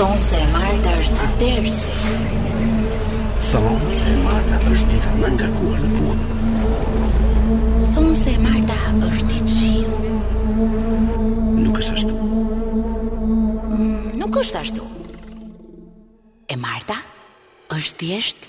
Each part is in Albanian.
Thonë se e marta është tersi. Thonë se e marta është dita më e ngarkuar në punë. Thonë se e marta është diçiu. Nuk është ashtu. Mm, nuk është ashtu. E marta është thjesht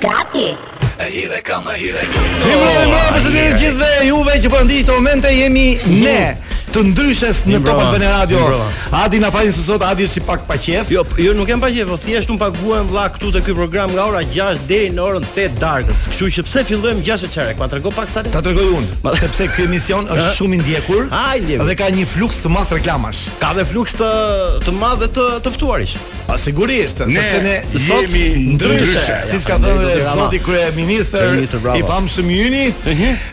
Gati! Imbro, imbro, përshëndetje të gjithëve juve që po na ndiqni në këto momente, jemi ne të Ndryshes në Top Imbrova, Albania Radio. imbrova. Adi na falin se sot Adi është si pak pa qejf. Jo, p- jo nuk jam pa qejf, po thjesht un paguhem vlla këtu te ky program nga ora 6 deri në orën 8 të darkës. Kështu që pse fillojmë 6 e çerek? Ma trego pak sa ti. Ta tregoj unë, Ma- sepse ky emision është Ha? shumë i ndjekur Ha, i ndjekur. dhe ka një fluks të madh reklamash. ka dhe fluks të të madh dhe të të ftuarish. Pa sigurisht, ne sepse ne sot jemi ndryshe, siç ka thënë zoti kryeministër i famshëm yni.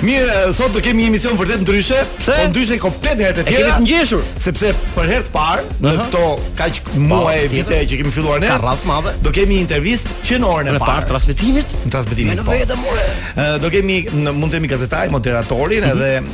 Mirë, sot do kemi një emision vërtet ndryshe, po ndryshe komplet nga herët e të tjera. E kemi të ngjeshur, sepse për herë të parë në këto kaq muaj e vite që kemi filluar ne, ka radhë e madhe. Do kemi një intervistë që në orën e parë të transmetimit, në transmetimin. Në po. vetëm ore. Do kemi mund të kemi gazetarin, moderatorin edhe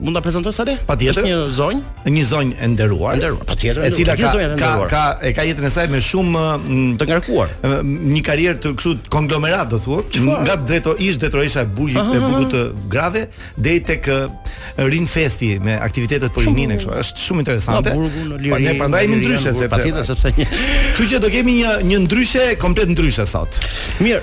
Mund ta prezantoj Salë? Patjetër. Është një zonjë, një zonjë e nderuar, e nderuar, patjetër, e cila ka ka, ka e ka jetën e saj me shumë mm, të ngarkuar. Një karrierë të kështu konglomerat do thoja, nga drejto ish drejtoresha e burgjit të burgut të grave deri tek Rin Festi me aktivitetet për rininë kështu. Është shumë interesante. Po ne prandaj jemi ndryshe se patjetër sepse. Kështu që do kemi një një ndryshe komplet ndryshe sot. Mirë,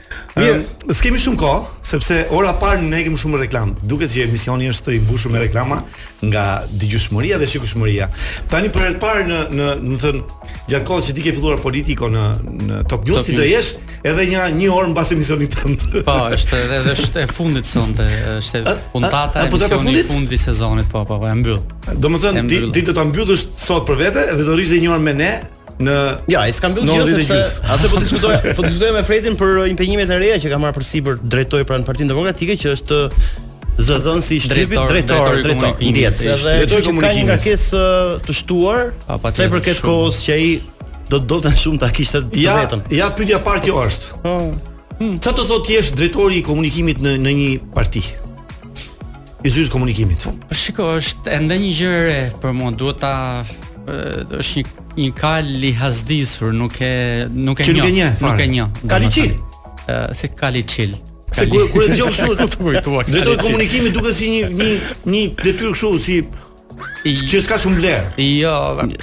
Mirë, um, s'kemi shumë kohë, sepse orën e parë ne kemi shumë reklama. Duket që emisioni është i mbushur me reklama nga dëgjueshmëria dhe shikueshmëria. Tani për herë të parë në në, domethënë, gjatë kohës që ti ke filluar Politiko në në Top News ti do jesh edhe një një orë mbas emisionit tënd. Po, është edhe edhe është e fundit sonte, është puntata e po emisionit e fundit të sezonit, po, po, po, e mbyll. Domethënë ti ti do ta mbyllësh sot për vete dhe do rrish një orë me ne në Ja, ai s'ka mbyllë gjë sepse atë po diskutoj, po diskutoj me Fredin për impenjimet e reja që ka marrë përsipër drejtor pranë Partisë Demokratike që është zëdhënës i shtypit drejtor, drejtor, më ndje. Edhe drejtor komunikimi. Ka një kërkesë të shtuar, sa i përket kohës që ai do të dote shumë ta kishte të ja, vetëm. Ja, pyetja e parë kjo është. Po. Hmm. Çfarë do thotë të jesh drejtori i komunikimit në në një parti? i zyrës komunikimit. Po shiko, është ende një gjë e re për mua, duhet ta është një një kal i hazdisur, nuk e nuk e njoh. Nuk e njoh. Nuk e njoh. Kali çil. Ëh, si kali çil. Se kur kur e dëgjon kështu, drejtori komunikimi duket si një një një detyrë kështu si Që s'ka shumë vlerë. Jo,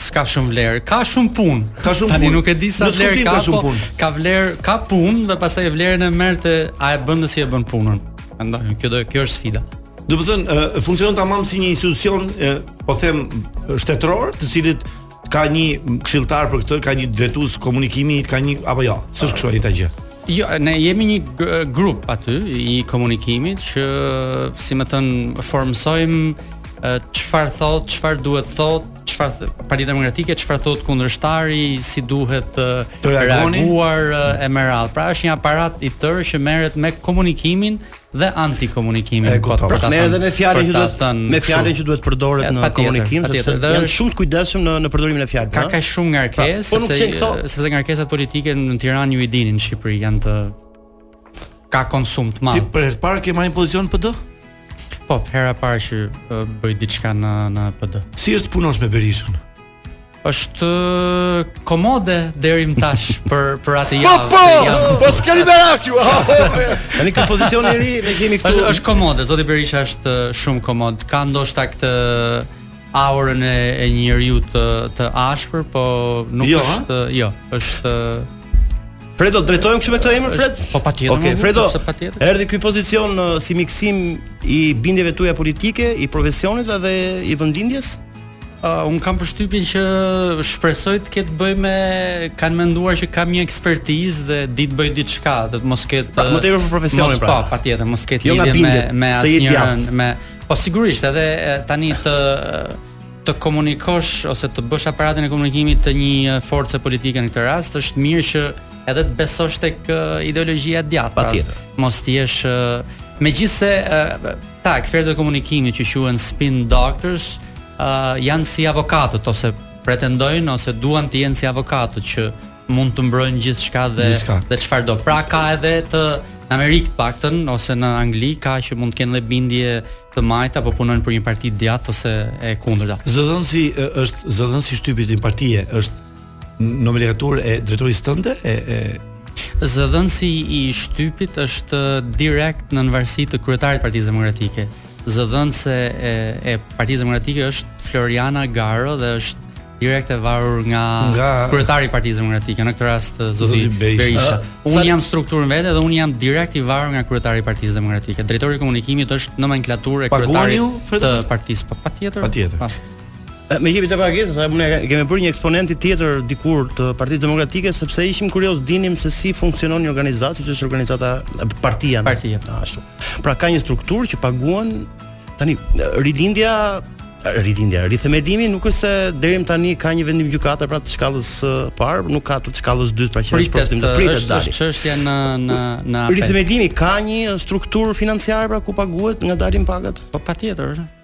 s'ka shumë vlerë. Ka shumë punë. Ka shumë punë. Tani nuk e di sa vlerë ka, ka po ka vlerë, ka punë dhe pastaj vlerën e merr te a e bën dhe si e bën punën. Andaj kjo do kjo është sfida. Domethënë, funksionon tamam si një institucion, po them, shtetëror, të cilit Ka një këshilltar për këtë, ka një drejtues komunikimi, ka një apo jo? S'është kështu ajo gjë. Jo, ne jemi një grup aty i komunikimit që si me thënë formësojmë çfarë thot, çfarë duhet thot, çfarë Partia Demokratike çfarë thot kundërshtari, si duhet të reaguar e me radhë. Pra është një aparat i tërë që merret me komunikimin dhe antikomunikimin e kupton për ta thënë edhe me fjalën që duhet me fjalën që duhet përdoret në komunikim sepse dhe janë shumë të kujdesshëm në në përdorimin e fjalës ka kaq shumë ngarkesë pra, po sepse këto... sepse ngarkesat politike në Tiranë ju i dini në Shqipëri janë të ka konsum të madh ti për herë të parë ke marrë një pozicion në PD po për herë të parë që bëj diçka në në PD si është të punosh me Berishën është komode deri më tash për për atë po, javë. Po po. Po s'ka lidhje, ju. Tani ka pozicion i ri, ne kemi këtu. Është është komode, zoti Berisha është uh, shumë komod. Ka ndoshta këtë aurën e, e njeriu të të ashpër, po nuk jo, është, ha? jo, është Fredo, të drejtohem kështu me këtë emër Fred? Po patjetër. Okej, okay, Fredo. Po, erdhi ky pozicion uh, si miksim i bindjeve tuaja politike, i profesionit dhe i vendlindjes? Uh, unë kam përshtypjen që shpresoj të ketë bërë më kanë menduar që kam një ekspertizë dhe di të bëj diçka, do të mos ketë pa, më tepër për profesionin pra. Po, patjetër, mos ketë jo lidhje me me asnjërin, me po sigurisht edhe tani të të komunikosh ose të bësh aparatin e komunikimit të një force politike në këtë rast është mirë që edhe të besosh tek ideologjia e djathtë. Pra, patjetër. Mos të jesh megjithse Këta ekspertët e komunikimit që quhen spin doctors, ë uh, janë si avokatët ose pretendojnë ose duan të jenë si avokatët që mund të mbrojnë gjithçka dhe gjithka. dhe çfarëdo. Pra ka edhe të në Amerikë të paktën ose në Angli ka që mund të kenë dhe bindje të majta po punojnë për një parti të djathtë ose e kundërta. Zëdhënësi është zëdhënësi i shtypit i një partie është nomenklaturë e drejtorisë tënde e, e Zëdhënësi i shtypit është direkt në nënvarësi të kryetarit të Partisë Demokratike. Zëdhënëse e, e Partisë Demokratike është Floriana Garo dhe është direkt e varur nga, nga... kryetari i Partisë Demokratike në këtë rast eh, zoti Berisha. Uh, unë jam strukturë më vete dhe unë jam direkt i varur nga kryetari i Partisë Demokratike. Drejtori i komunikimit është nomenklaturë e kryetarit të partisë. Po patjetër. Patjetër. Pa. Me jepet e pagesës, apo ne kemi bërë një eksponent tjetër dikur të Partisë Demokratike sepse ishim kurioz dinim se si funksionon një organizatë, siç është organizata partia. Partia pra, ashtu. Pra ka një strukturë që paguan tani rilindja rilindja, rithemelimi nuk është se deri më tani ka një vendim gjykate pra të shkallës së parë, nuk ka të shkallës së dytë pra që është problem të pritet dalë. Është çështje në në në Rithemelimi ka një strukturë financiare pra ku paguhet nga dalin pagat? Po patjetër.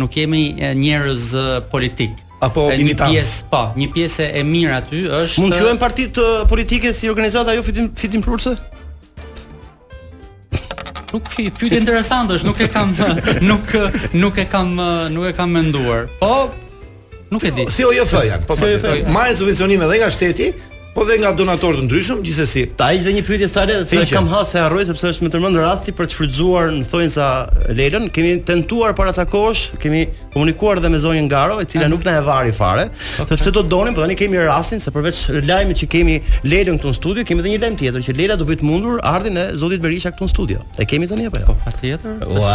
nuk jemi njerëz politikë. Apo një pjesë, po, një pjesë e mirë aty është Mund të quhen partitë politike si organizata jo fitim fitimprurëse? Nuk pyetje interesante është, nuk e kam nuk nuk e kam nuk e kam menduar. Po Nuk e di. Si OJF janë, po thotë. Po, marrin subvencionime edhe nga shteti, po dhe nga donatorë të ndryshëm, gjithsesi. Ta heq dhe një pyetje Sale, se kam hall se harroj sepse është më tamam rasti për të shfrytzuar në thonjëza Lelën, kemi tentuar para ca kohësh, kemi komunikuar edhe me zonjën Garo, e cila nuk na e vari fare, po, sepse do donim, po tani kemi rastin se përveç lajmit që kemi Lelën këtu në studio, kemi edhe një lajm tjetër që Lela do bëj të mundur ardhjen e zotit Berisha këtu në studio. E kemi tani apo jo? Po, patjetër. Ua.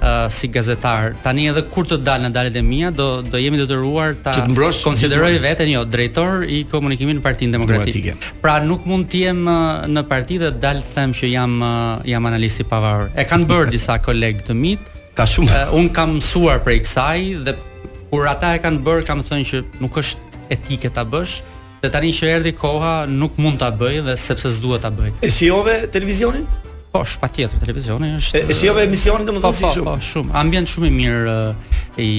uh, si gazetar. Tani edhe kur të dal në daljet e mia, do do jem i detyruar ta konsideroj veten jo drejtor i komunikimit në Partinë Demokratike. Pra nuk mund të jem në parti dhe dal të them që jam jam analist i pavarur. E kanë bërë disa kolegë të mitë. Ka shumë. Uh, unë kam mësuar prej kësaj dhe kur ata e kanë bërë, kam thënë që nuk është etike ta bësh. Dhe tani që erdhi koha, nuk mund ta bëj dhe sepse s'dua ta bëj. E shijove televizionin? Po, patjetër televizioni është. E shijove emisionin domethënë po, si po, shumë. Po, shumë. Ambient shumë i mirë i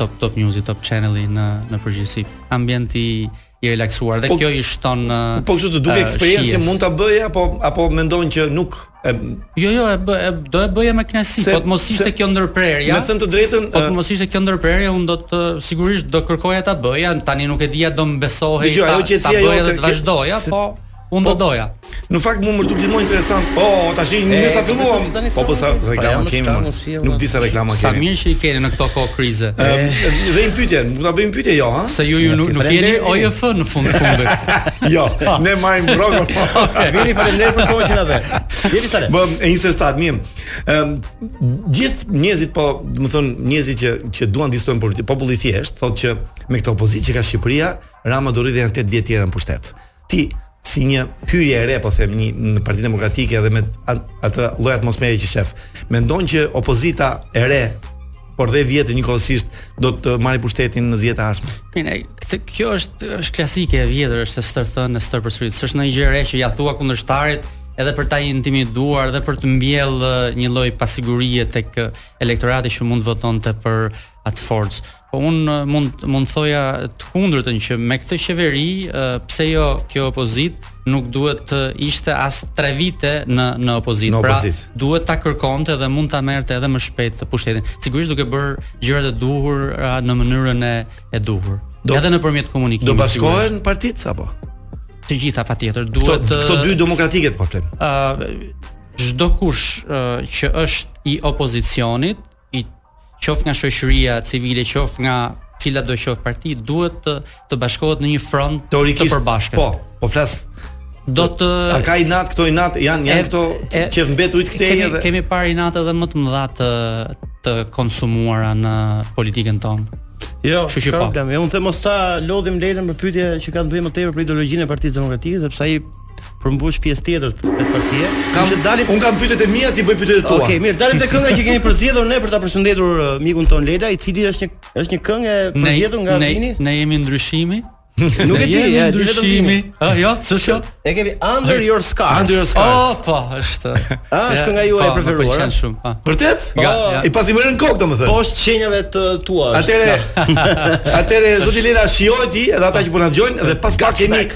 Top Top News-i, Top Channel-i në në përgjithësi. Ambient i i relaksuar dhe po, kjo i shton Po kështu të duket eksperiencë që mund ta bëj apo apo mendon që nuk E, jo, jo, e bë, e, do e bëja me kënaqësi, po të mos ishte kjo ndërprerja. Me thënë të drejtën, po të mos ishte kjo ndërprerja, unë do të sigurisht do kërkoja ta bëja, tani nuk e di a do më besohej ta, ajo ta, ta bëja dhe të vazhdoja, po unë po, do doja. Në fakt mua më është gjithmonë interesant. Po, oh, tash ne sa filluam. Po po sa reklama kemi. Nuk di sa reklama keni. Sa mirë që i keni në këto kohë krize. Dhe një pyetje, mund ta bëjmë pyetje jo, ha? Se ju ju nuk jeni OJF në fund fundit. Jo, ne marrim rrogë. Vini faleminderit për kohën që na dhe. Jeni sa le. Bëm e një se s'ta mirë. Ëm gjithë njerëzit po, domethënë njerëzit që që duan të diskutojnë politikë, populli i thjeshtë, thotë që me këtë opozitë që ka Shqipëria, Rama do rrijë edhe 8 vjet të tjera në pushtet. ti si një hyrje e re, po them, një në Partinë Demokratike edhe me atë lloj atmosfere që sheh. Mendon që opozita e re por dhe e vjetër njëkohësisht do të marrë pushtetin në zgjedhjet e ardhshme. Tani, këtë, kjo është, është klasike e vjetër, është e stërthënë, e stërpërsëritur, se është një gjë që ia thua kundërshtarit, edhe për ta intimiduar dhe për të mbjellë një lloj pasigurie tek elektorati që mund të votonte për atë forcë. Po unë mund mund thoja të kundërtën që me këtë qeveri, pse jo kjo opozitë nuk duhet të ishte as 3 vite në në opozitë. Në pra, opozit. Pra, duhet ta kërkonte dhe mund ta merrte edhe më shpejt pushtetin. Sigurisht duke bërë gjërat e duhura në mënyrën e e duhur. Do, edhe nëpërmjet komunikimit. Do bashkohen partitë apo? Të gjitha patjetër duhet këto, këto dy demokratike të po flas. Ë uh, çdokush uh, që është i opozicionit i qoftë nga shoqëria civile, qoftë nga cilado qoftë parti, duhet të të bashkohet në një front të përbashkët. Po, po flas do të A ka inat këto inat janë janë këto që mbeturit këtej edhe kemi, kemi parë inat edhe më të mëdha të të konsumuara në politikën tonë. Jo, kështu që po. Problem. Unë them mos ta lodhim Lelën për pyetje që kanë të bëjnë më tepër për ideologjinë e Partisë Demokratike, sepse ai përmbush pjesë tjetër të partisë. Kam që dalim unë kam pyetjet e mia ti bëj pyetjet e tua. Okej, okay, mirë, dalim te kënga që kemi përzgjedhur ne për ta përshëndetur uh, mikun tonë Lela, i cili është një është një këngë e përzgjedhur nga Vini. Ne jemi ndryshimi. Nuk e di, ja, di vetëm Vini. Ah, jo, s'është. Ne kemi Under Your Scars. Under Your Scars. Po, po, është. Ah, është kënga juaj e po, preferuar. Pëlqen shumë. Po. Vërtet? Po, i pasi më rën kokë domethënë. Po, poshtë shenjave të tua. Atëre, atëre zoti Lela shijoje ti, edhe ata që po na dëgjojnë dhe pas pak jemi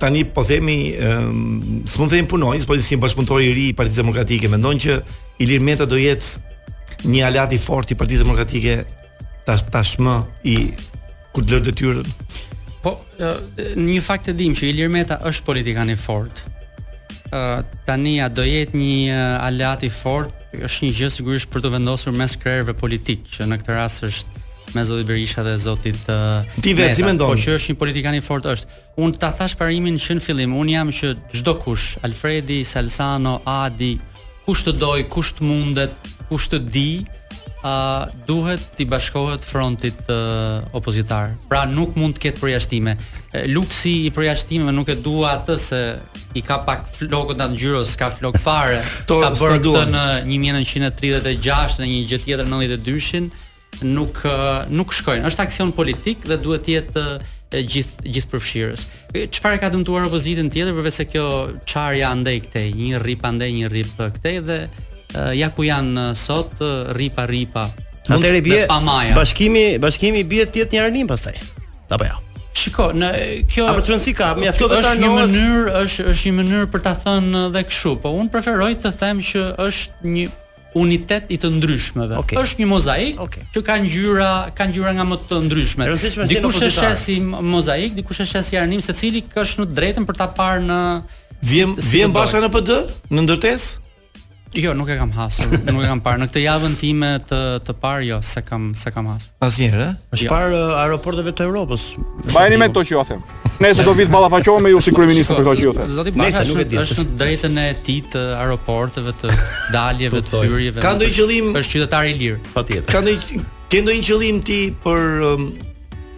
tani po themi um, s'mund të themi punonjës, po si një bashkëpunëtor i ri i Partisë Demokratike, mendon që Ilir Meta do jetë një aleat i fortë i Partisë Demokratike tash tashmë kur të lërë detyrën. Po, një fakt e dim që Ilir Meta është politikan i fortë. Ë tani a do jetë një aleat i fortë? Është një gjë sigurisht për të vendosur mes krerëve politikë, që në këtë rast është mes Zotit Berisha dhe Zotit Ti vetë si mendon? Po që është një politikan i fortë është. Unë ta thashë parimin që në fillim, unë jam që çdokush, Alfredi, Salsano, Adi, kush të dojë, kush të mundet, kush të di, a duhet t'i bashkohet frontit uh, opozitar. Pra nuk mund të ketë përjashtime. Luksi i përjashtimeve nuk e dua atë se i ka pak flokët atë ngjyrë, s'ka flokë fare. ka bërë këtë në 1936 në një gjë tjetër 92-shin. nuk nuk shkojnë. Është aksion politik dhe duhet të jetë gjithë gjithë përfshirës. Çfarë ka dëmtuar opozitën tjetër përveçse kjo çarja andej këtej, një rrip andej një rrip këtej dhe ja ku janë sot rripa rripa. Atëre bie bashkimi bashkimi bie të jetë një arnim pastaj. Apo jo. Ja. Shiko, në kjo Apo çon si ka, mjafto të tani. Është një mënyrë, është është një mënyrë për ta thënë edhe kështu, po unë preferoj të them që është një unitet i të ndryshmeve. Okay. Është një mozaik okay. që ka ngjyra, ka ngjyra nga më të ndryshmet. Dikush e sheh si mozaik, dikush e sheh si arnim, secili ka kështu të drejtën për ta parë në Vjen si vjen Basha në PD në ndërtesë? Jo, nuk e kam hasur, nuk e kam parë. Në këtë javën time të të parë jo, s'e kam s'e kam hasur. Asnjëherë, ë? Është parë uh, aeroporteve të Europës. Mbajeni mend këto që jua them. Nëse do vij të ballafaqohem me ju si kryeministër për këto që ju them. Zoti Baka nuk e di. Është në të drejtën e tij të aeroporteve të daljeve të hyrjeve. Ka ndonjë qëllim? Është qytetar i lirë. Patjetër. Ka ndonjë ke ndonjë qëllim ti për um,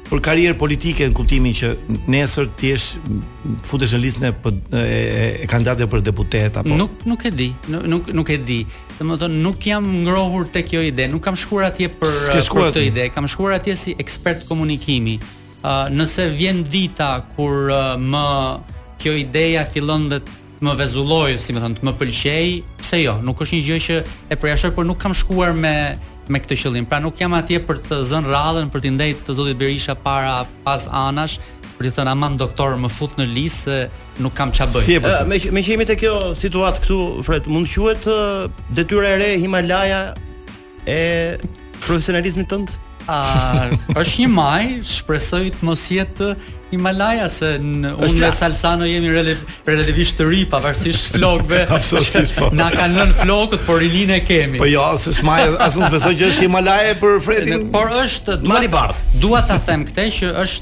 për karrierë politike në kuptimin që nesër ti të futesh në listën e, e, e kandidatëve për deputet apo nuk nuk e di nuk nuk e di Domethënë nuk jam ngrohur tek kjo ide, nuk kam shkuar atje për për këtë ide, kam shkuar atje si ekspert komunikimi. Ë uh, nëse vjen dita kur uh, më kjo ideja fillon dhe të më vezullojë, si me thënë, të më pëlqejë, pse jo? Nuk është një gjë që e përjashtoj, por nuk kam shkuar me me këtë qëllim. Pra nuk jam atje për të zënë radhën, për t'i ndejt zotit Berisha para pas anash, për t'i thënë aman doktor më fut në listë nuk kam ça bëj. Si e bëj? Me me që jemi te kjo situatë këtu, Fred, mund të quhet detyra e re Himalaja e profesionalizmit tënd? A është një majë, shpresoj të mos jetë Himalaja se në unë dhe Salsano jemi relativisht të rinj pavarësisht flokëve. Absolutisht po. Na kanë lënë flokët, por rininë e kemi. Po jo, se s'ma as nuk besoj që është Himalaja për Fredin. Por është dua të dua ta them këtë që është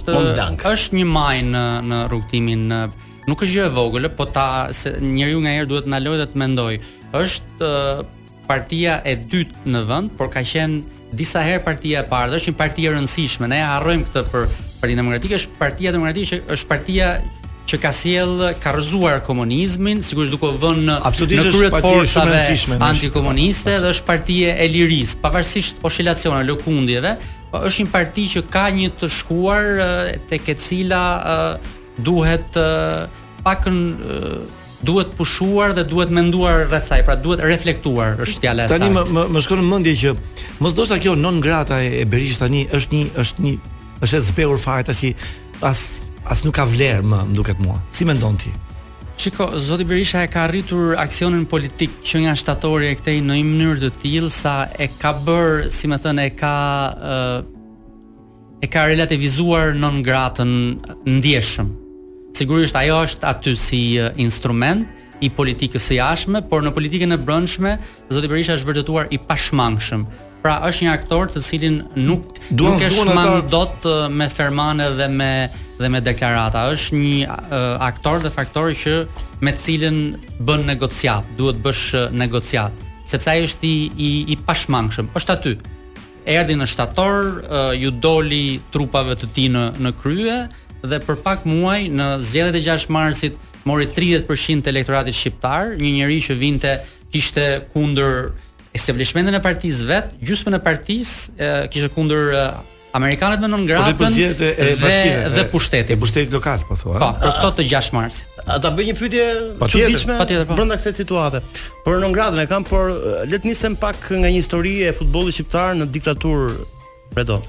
është një majë në në rrugtimin në nuk është gjë e vogël, prandaj se njeriu nganjëherë duhet të ndalojë dhe të mendojë. Është partia e dytë në vend, por ka qenë disa herë partia e parë, është një parti e rëndësishme. Ne e harrojmë këtë për Partinë Demokratike, është partia demokratike, është partia që ka sjellë ka rrëzuar komunizmin, sigurisht duke u vënë në krye të forcave antikomuniste dhe është parti e lirisë, pavarësisht oshilacioneve, lëkundjeve, Po është një parti që ka një të shkuar tek e cila duhet pakëz duhet pushuar dhe duhet menduar rreth saj, pra duhet reflektuar, është fjala e saktë. Tani më më, më shkon në mendje që ndoshta kjo non grata e, e Berishës tani është një është një është e zbehur fare tash as as nuk ka vlerë më, më duket mua. Si mendon ti? Shiko, zoti Berisha e ka rritur aksionin politik që nga shtatori e këtej në një mënyrë të tillë sa e ka bërë, si me thënë, e ka ë e ka relativizuar non gratën ndjeshëm. Sigurisht ajo është aty si instrument i politikës së jashtme, por në politikën e brendshme Zoti Berisha është vërtetuar i pashmangshëm. Pra është një aktor të cilin nuk e shmang dot me fermane dhe me dhe me deklarata. Është një uh, aktor dhe faktor që me të cilin bën negociata, duhet të bësh negociata, sepse ai është i i, i pashmangshëm. Është aty. Erdhi në shtator, uh, u doli trupave të tij në në krye dhe për pak muaj në zgjedhjet e 6 marsit mori 30% të elektoratit shqiptar, një njeri që vinte kishte kundër establishmentin e partisë vet, gjysmën e partisë kishte kundër amerikanët me non gratën po dhe, dhe pushtetin. Pushtetin lokal, po thua. Po, për këto të 6 marsit. A ta bëj një pyetje të çuditshme po po. brenda kësaj situate. Për non gratën e kam, por le të nisem pak nga një histori e futbollit shqiptar në diktaturë Fredo.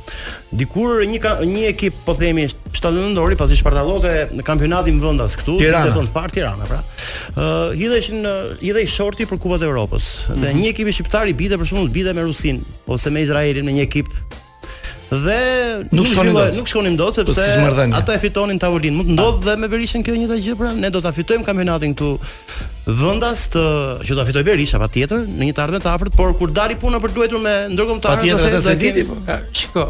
Dikur një ka, një ekip po themi 17 Nëntori pasi shpartallonte në kampionatin vendas këtu, Tirana. në fakt Tirana pra. Ë uh, hidheshin hidhej shorti për Kupat e Evropës. Mm -hmm. Dhe mhm. një ekip shqiptar i binte për shembull binte me Rusin ose me Izraelin me një ekip dhe nuk shkonim dot. Nuk shkonim dot sepse ata e fitonin tavolinë. Mund të ndodh dhe me Berishën kjo e njëjta gjë pra, ne do ta fitojmë kampionatin këtu vendas që do fitojë Berisha patjetër në një të ardhme të afërt, por kur të dalë puna për të luajtur me ndërkombëtarë, patjetër atë s'e di ti. Po. Shiko.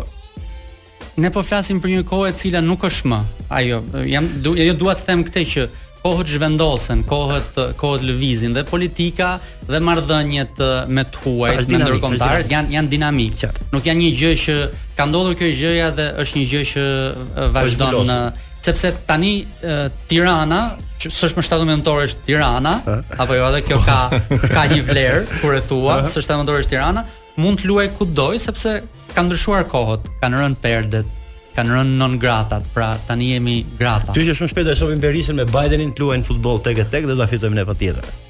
Ne po flasim për një kohë e cila nuk është më. Ajo, jam du, ajo dua të them këtë që kohët zhvendosen, kohët kohët lëvizin dhe politika dhe marrëdhëniet me të huajt me ndërkombëtarët janë janë dinamike. Nuk janë një gjë që ka ndodhur kjo gjëja dhe është një gjë që vazhdon në sepse tani uh, Tirana që s'është më 17 Nëntori është Tirana, apo jo, edhe kjo ka ka një vlerë kur e thua, s'është 17 Nëntori është Tirana, mund të luajë ku të dojë sepse kanë ndryshuar kohët, kanë rënë perdet, kanë rënë non gratat, pra tani jemi grata. Kështu që shumë shpejt do e shohim Berishën me Bidenin të luajnë futboll tek e tek dhe do ta fitojmë ne patjetër.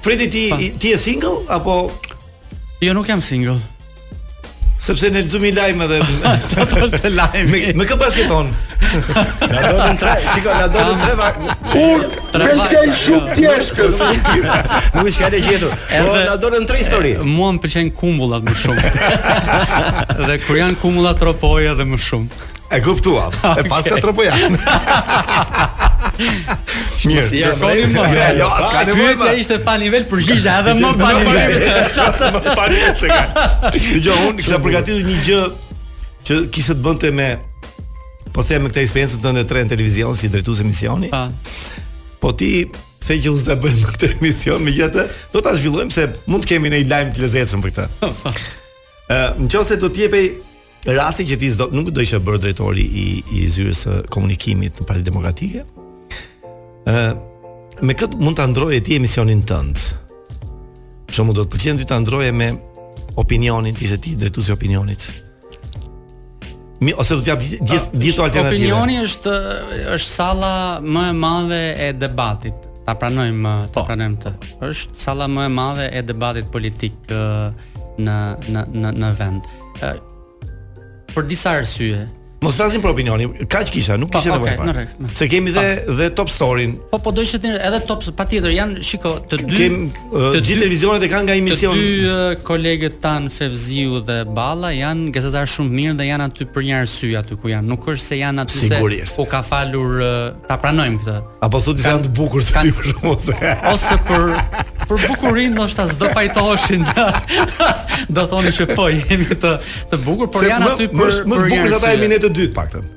Fredi ti pa. ti je single apo Jo nuk jam single. Sepse ne lexojmë lajme dhe sa po thonë lajmet. Me, me kë bashkëjeton? Na dolën tre, shiko na dolën tre vajza. Ur, tre vak. Me çaj shumë pjeshkë. Nuk e keni gjetur. Po na dolën tre histori. Mua më pëlqejnë kumbullat më shumë. Dhe kur janë kumbulla Tropoje edhe më shumë. E kuptuam. E paska tropojane. Mirë, ja, kërkoni më. Ja, ja, s'ka nevojë. Pyetja ishte pa nivel përgjigja edhe më pa nivel. Më pa nivel të ka. Dëgjo, unë kisha përgatitur një gjë që kishte të bënte me po them me këtë eksperiencë tënden Fred në televizion si drejtues emisioni. Pa. Po ti the që unë s'bëj më këtë emision megjithatë do ta zhvillojmë se mund të kemi një lajm të lezetshëm për këtë. Ë, nëse do të jepej Rasti që ti s'do nuk do ishe bërë drejtori i i zyrës së komunikimit në Partinë Demokratike. Ë me kë mund ta ndroje ti emisionin tënd. Për shembull do të pëlqente ty ta ndroje me Opinionin të ishe ti drejtuesi i Opinionit. Mi, ose do të jap gjithë ah, gjithë alternativat. Opinioni është është salla më e madhe e debatit. Ta pranojmë, ta po. pranojmë të. Është salla më e madhe e debatit politik në në në në vend. për disa arsye. Mos flasim për opinionin, kaq kisha, nuk po, kisha nevojë. Okej, në rregull. Se kemi dhe po. dhe top story-n. Po po do të thotë edhe top patjetër janë, shiko, të dy kem të dy televizionet e kanë nga emision. Të dy kolegët tanë Fevziu dhe Balla janë gazetarë shumë të mirë dhe janë aty për një arsye aty ku janë. Nuk është se janë aty se u ka falur ta pranojmë këtë. Apo thotë se janë të bukur të dy rrugë. Ose për për bukurinë ndoshta s'do pajtoheshin. do thonin që po jemi të të bukur, por janë aty për më të bukur se ata jemi ne të dy të paktën.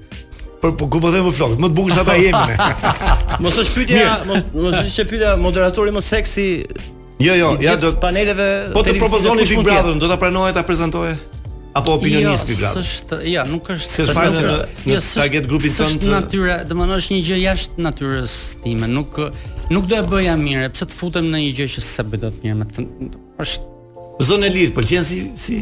Për po ku po them flokët, më të bukur se ata jemi ne. Mos është pyetja, mos mos është pyetja moderatori më seksi Jo, jo, ja do të i paneleve po të propozonin Big Brother, do ta pranoje ta prezantoje? Apo opinionist jo, Big Brother? Jo, s'është, ja, nuk është. S'është fare në në jo, target grupin tënd. Është natyra, domethënë është një gjë jashtë natyrës time, nuk nuk do e bëja mirë, pse të futem në një gjë që s'e bëj dot mirë, më thënë. Është zonë e lirë, pëlqen si si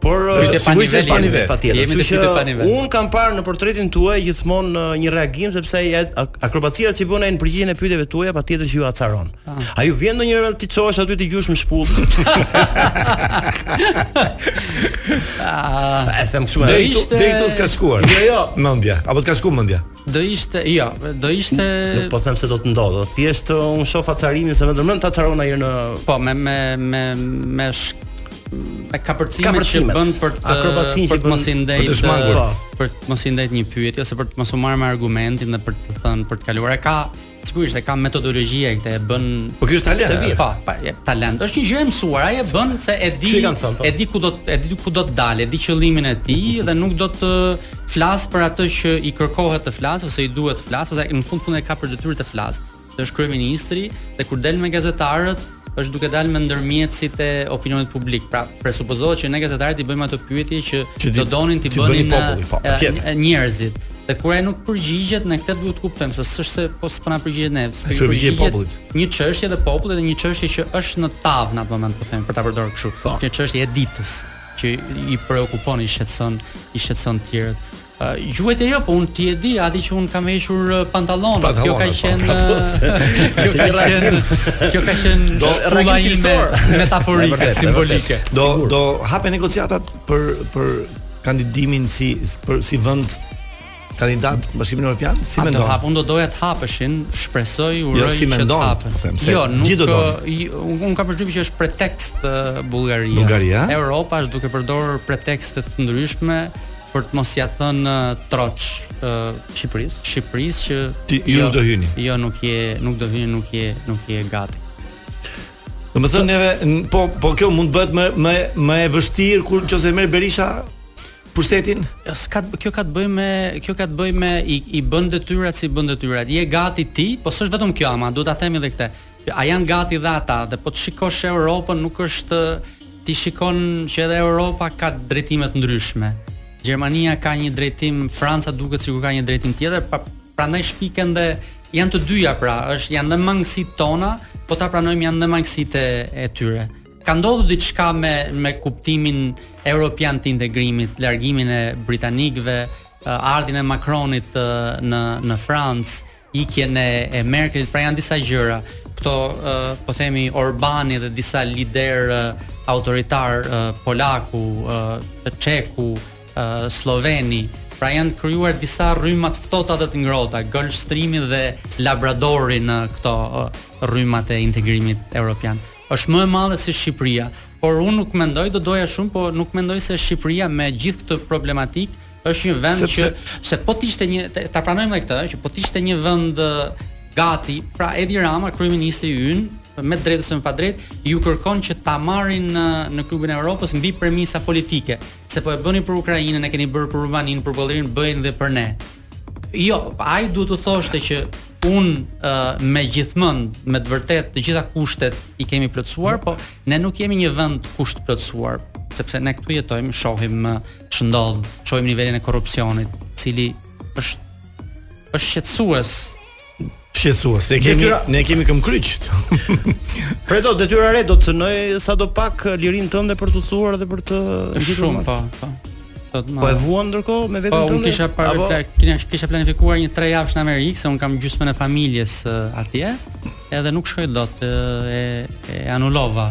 Por sigurisht pa nivel, pa nivel. Patjetër. Jemi të gjithë pa nivel. Unë kam parë në portretin tuaj gjithmonë një reagim sepse akrobacia që bën ai në përgjigjen e pyetjeve tuaja patjetër që ju acaron. Ah. A ju vjen ndonjë herë të çohesh aty t'i gjush me shpullë? Ah, e them kështu. Deri këtu, deri këtu s'ka shkuar. Jo, jo, mendja. Apo të ka shkuar mendja? Do ishte, jo, do ishte Nuk po them se do të ndodhë, thjesht uh, unë shoh acarimin se me vërtetë mend ta acaron ai në Po me me me me sh... me kapërcimet, që bën për të për të mos i ndejt po. për të mos i ndejt një pyetje ose për të mos u marrë me argumentin dhe për të thënë për të kaluar. E ka Sigurisht e ka metodologji, e këtë e bën. Po ky është talent. Se vjen. Po, talent. Është një gjë e mësuar, ai e bën se e di po. e di ku do e di ku do të dalë, e di qëllimin e tij dhe nuk do të flasë për atë që i kërkohet të flasë ose i duhet të flasë, ose në fund fund e ka për detyrë të flasë se është kryeministri dhe kur del me gazetarët, është duke dalë me ndërmjetësit e opinionit publik. Pra, presupozohet që ne gazetarët i bëjmë ato pyetje që, që do donin t'i bënin populli, po, njerëzit. Dhe kur ai nuk përgjigjet, ne këtë duhet të kuptojmë se s'është se po s'po na përgjigjet ne, s'po i përgjigjet popullit. Një çështje dhe popullit dhe një çështje që është në tavë në atë moment, po them, për ta përdorur kështu. Po. Një çështje e ditës që i preokupon, i shqetëson, i shqetëson të tjerët. Gjuajtje jo, po unë ti e di, ati që unë kam hequr pantallonat. Kjo ka po, qenë pra, po, kjo ka qenë kjo ka qenë do rrugë ime metaforike, simbolike. Do do hapen negociatat për për kandidimin si për si vend kandidat në Bashkimin Evropian, si mendon? A të hapen unë do doja të hapeshin, shpresoj, jo, uroj jo, si që të hapen. Them, se jo, nuk gjithë do unë, unë kam përshtypjen që është pretekst uh, Bullgaria. Bullgaria. Europa është duke përdorur pretekste të ndryshme për të mos ia thënë troç ë Shqipërisë. Shqipërisë që ti ju jo, do hyni. Jo, nuk je, nuk do hyni, nuk je, nuk je gati. Do të thotë neve po po kjo mund të bëhet më më më e vështirë kur nëse merr Berisha pushtetin? S'ka kjo ka të bëjë me kjo ka të bëjë me i, i bën detyrat s'i bën detyrat. Je gati ti, po s'është vetëm kjo ama, duhet ta themi edhe këtë. A janë gati dhe ata dhe po të shikosh Europën nuk është ti shikon që edhe Europa ka drejtime të ndryshme. Gjermania ka një drejtim, Franca duket sikur ka një drejtim tjetër, pa, prandaj shpiken dhe janë të dyja pra, është janë dhe mangësitë tona, po ta pranojmë janë dhe mangësitë e, e tyre. Ka ndodhur diçka me me kuptimin europian të integrimit, largimin e britanikëve, ardhjen e Macronit në në Francë, ikjen e e Merkelit, pra janë disa gjëra. Këto ë po themi Orbani dhe disa liderë autoritarë polaku, ë çeku, ë slloveni, pra janë krijuar disa rryma të ftohta dhe të ngrohta, Golf Stream-i dhe Labradori në këto rrymat e integrimit evropian. Është më e madhe se Shqipëria, por unë nuk mendoj, do doja shumë, por nuk mendoj se Shqipëria me gjithë këtë problematikë Është një vend sepse, që pse po të ishte një ta pranojmë edhe këtë, që po të ishte një vend gati, pra Edi Rama, kryeministri ynë, me të drejtë ose me pa të drejtë, ju kërkon që ta marrin në, në klubin e Evropës mbi premisa politike, se po e bëni për Ukrainën, e keni bërë për Rumaninë, për Bullgarinë, bëjeni dhe për ne. Jo, ai duhet të thoshte që unë uh, me gjithë mend me të vërtetë të gjitha kushtet i kemi plotësuar, po ne nuk jemi një vend kushtplotësuar, sepse ne këtu jetojmë, shohim ç'ndodh, shohim nivelin e korrupsionit, i cili është është shqetësues. Shqetësues. Ne kemi detyra... ne kemi këmbëkryq. Për ato detyra e re do të cenojë sadopak lirinë tënde për të thuar dhe për të shumë po, po. Po e vuan ndërkohë me veten po, tënde. Po kisha para Apo... kisha, kisha planifikuar një 3 javësh në Amerikë, se unë kam gjysmën e familjes atje, edhe nuk shkoj dot e, e anulova.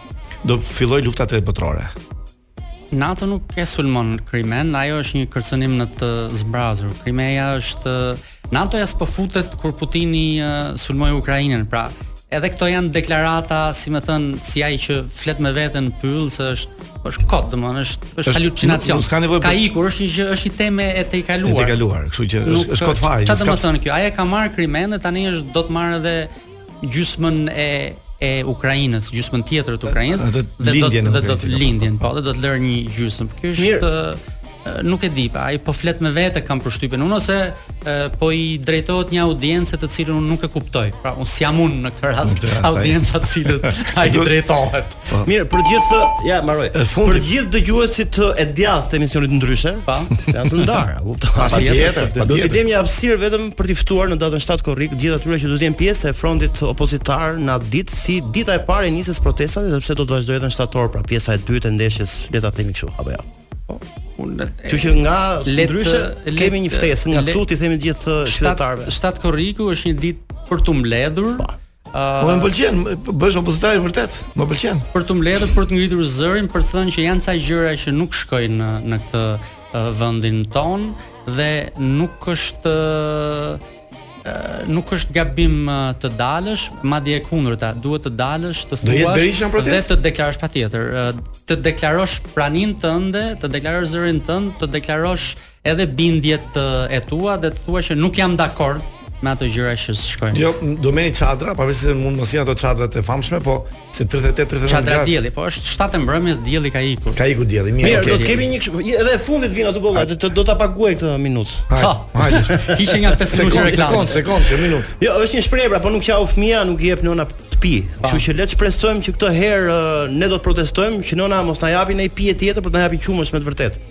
do fillojë lufta e tretë botërore. NATO nuk e sulmon Krimenë, ajo është një kërcënim në të zbrazur. Krimeja është NATO-ja s'u fut kur Putini sulmoi Ukrainën, pra edhe këto janë deklarata, si me thënë, si ai që flet me veten në pyll se është është kot, domethënë është është halucinacion. Ka ikur, është një gjë, është një temë e tejkaluar. E tejkaluar, kështu që është është kot fare. Çfarë domethënë kjo? Ai e ka marrë Krimenë dhe tani është do të marrë edhe gjysmën e e Ukrainës, gjysmën tjetër të Ukrainës dhe do të lindjen, dhe do të lindjen, po, dhe do të lërë një gjysmë. Kjo është nuk e di, pa, ai po flet me vete kam përshtypjen unë ose e, po i drejtohet një audience të cilën unë nuk e kuptoj. Pra, unë s'jam unë në këtë rast, rast audienca së cilës ai i drejtohet. Po. Mirë, për gjithë, ja, mbaroj. Për gjithë dëgjuesit e djathtë të emisionit ndryshe, pa, janë të ndarë, a kupton? Patjetër, do të kemi hapësirë vetëm për t'i ftuar në datën 7 korrik gjithë atyre që do të jenë pjesë e frontit opozitar në atë ditë si dita e parë e nisjes protestave, sepse do të vazhdojë edhe në shtator, pra pjesa e dytë e ndeshjes, le ta themi kështu, apo jo. Po. Që që nga ndryshe kemi një ftesë nga këtu t'i themi gjithë qytetarëve. 7 korriku është një ditë për t'u mbledhur. Pa. Po. Uh, po më pëlqen, bësh opozitar i vërtet. Më pëlqen. Për t'u mbledhur, për të ngritur zërin, për të thënë që janë ca gjëra që nuk shkojnë në në këtë uh, vendin tonë dhe nuk është uh, nuk është gabim të dalësh, madje e kundërta, duhet të dalësh, të thuash dhe të deklarosh patjetër, të deklarosh praninë tënde, të deklarosh zërin tënd, të deklarosh edhe bindjet e tua dhe të thuash që nuk jam dakord me ato gjëra që shkojnë. Jo, do merr çadra, pavarësisht se mund mos janë ato çadrat e famshme, po se 38 39 çadra dielli, po është 7 e mbrëmjes dielli ka ikur. Ka ikur dielli, mirë. Mirë, okay, do të kemi një edhe e fundit vjen ato bolla, do ta paguaj këtë minutë. Ha. Hajde. Hiqe nga 5 minutë reklamë. Sekond, sekond, një minutë. Jo, është një shprehje, pra, po nuk qau fëmija, nuk i jep nëna të pi. Kështu që le të shpresojmë që këtë herë ne do të protestojmë që nëna mos na japin një pije tjetër, por të na japin qumësht me të vërtetë.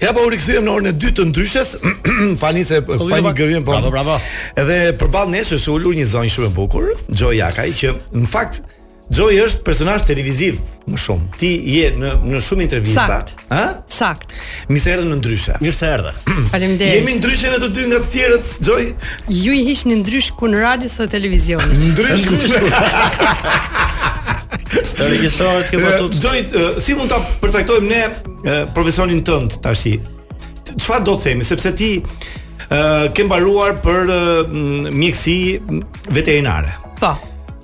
Ja pra u rikthyem në orën e dytë të Ndryshes. Fani se pa një gërvim po. Bravo, bravo. Edhe përballë nesh është ulur një zonjë shumë e bukur, Joy Jakaj, që në fakt Joy është personazh televiziv më shumë. Ti je në në shumë intervista, ha? Sakt. Mirë se erdhe në ndryshe. Mirë se erdhe. Faleminderit. Jemi ndryshe ne të dy nga të tjerët, Joy. Ju i hiqni ndrysh ku në radio ose televizion. Ndrysh ku. Të regjistrohet kjo po. Joy, si mund ta përcaktojmë ne profesionin tënd tash. Çfarë do të themi sepse ti uh, ke mbaruar për uh, mjekësi veterinare. Po.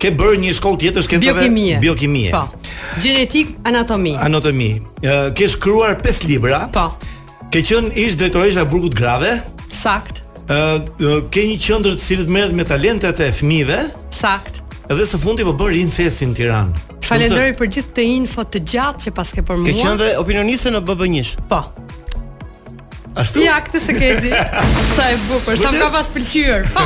Ke bërë një shkollë tjetër shkencave biokimie. biokimie. Po. Gjenetikë anatomi. Anatomi. Uh, ke shkruar 5 libra. Po. Ke qenë ish drejtoresha e burgut grave? Sakt. Ë uh, ke një qendër e cila merret me talentet e fëmijëve? Sakt. Edhe së fundi po bën Rinfest në Tiranë. Falenderoj për gjithë këtë info të gjatë që paske për mua. Ke qenë dhe opinioniste në BB1. Po. Ashtu. Ja, këtë s'e ke dit. Sa e bukur, sa më ka pas pëlqyer. Po.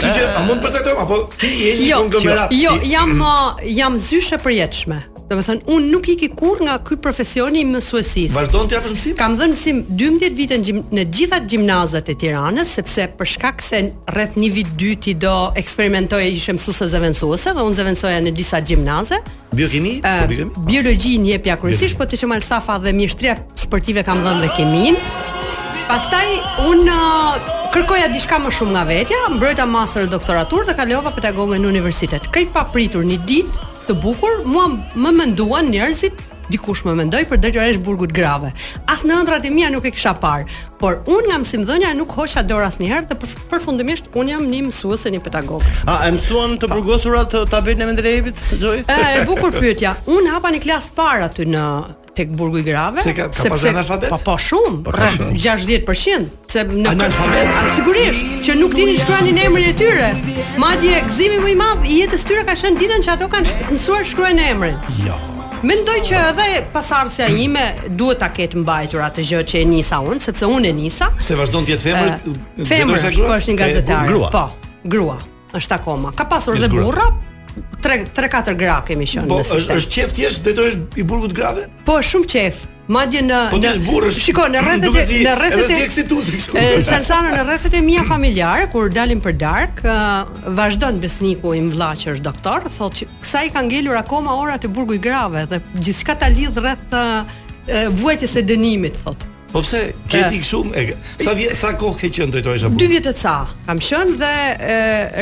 Kështu që a mund ta përcaktojmë apo ti je një jo, konglomerat? Jo, jo, jam uh, jam zyshë e përjetshme. Domethënë, unë nuk iki kurrë nga ky profesioni i mësuesisë. Vazhdon të japësh mësim? Kam dhënë mësim 12 vite në gjitha gjimnazet e Tiranës, sepse për shkak se rreth një vit dy ti do eksperimentoja isha mësuese zëvendësuese dhe unë zëvendësoja në disa gjimnaze. Biokimi? Uh, biokimi? Biologjinë jepja kryesisht, po te Qemal Stafa dhe mjeshtria sportive kam dhënë dhe kiminë. Pastaj unë uh, kërkoja diçka më shumë nga vetja, mbrojta master e doktoratur dhe kalova pedagoge në universitet. Krejt papritur një ditë të bukur, mua më menduan njerëzit dikush më mendoi për drejtoreshë burgut të grave. As në ëndrrat e mia nuk e kisha parë, por unë nga mësimdhënia nuk hoqa dorë asnjëherë dhe përfundimisht unë jam një mësuese, një pedagog. A e mësuan të burgosurat tabelën e Mendelejevit, Xhoj? E bukur pyetja. Unë hapa një klasë të parë aty në tek burgu i grave, se ka, ka sepse analfabet? po po shumë, rreth 60%. Se në analfabet sigurisht që nuk dinin shkruanin emrin e tyre. Madje gëzimi më i madh i jetës tyre ka qenë ditën që ato kanë mësuar të shkruajnë emrin. Jo. Mendoj që edhe pasardhësja ime duhet ta ketë mbajtur atë gjë që e nisa unë, sepse unë e nisa. Se vazhdon të jetë femër, femër, po është një gazetare. Po, grua. është akoma. Ka pasur dhe burra, tre tre katër gra kemi qenë po, në sistem. Po është qejf të jesh drejtoreshë e burgut të grave? Po është shumë qejf. Madje në po në burrësh. Shikoj në rrethet e në rrethet e eksituzi kështu. Në Salsano në rrethet e mia familjare kur dalim për darkë, uh, vazhdon Besniku im vlla që është doktor, thotë që kësaj i ka ngelur akoma ora te burgu i grave dhe gjithçka ta lidh rreth uh, vuajtjes së dënimit thotë. Po pse ke ti kështu? Sa vjet sa kohë ke qenë drejtoresha? Dy vjet e ca kam qenë dhe e,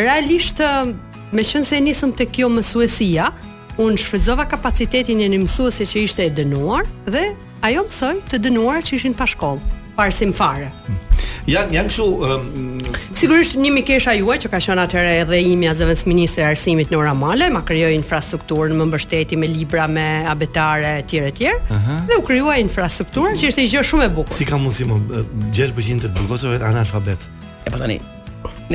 realisht meqenëse e nisëm tek kjo mësuesia, unë shfrytëzova kapacitetin e një mësuese që ishte e dënuar dhe ajo mësoi të dënuara që ishin pa shkollë, pa arsim fare. Jan janë kështu um... sigurisht një mikesha juaj që ka qenë atëherë edhe imja zëvendës ministre e arsimit Nora Malaj, ma krijoi infrastrukturën më mbështeti me libra me abetare etj etj. Uh -huh. Dhe u krijua infrastruktura që ishte një gjë shumë e bukur. Si ka mundësi 60% të burgosurave analfabet. E po tani,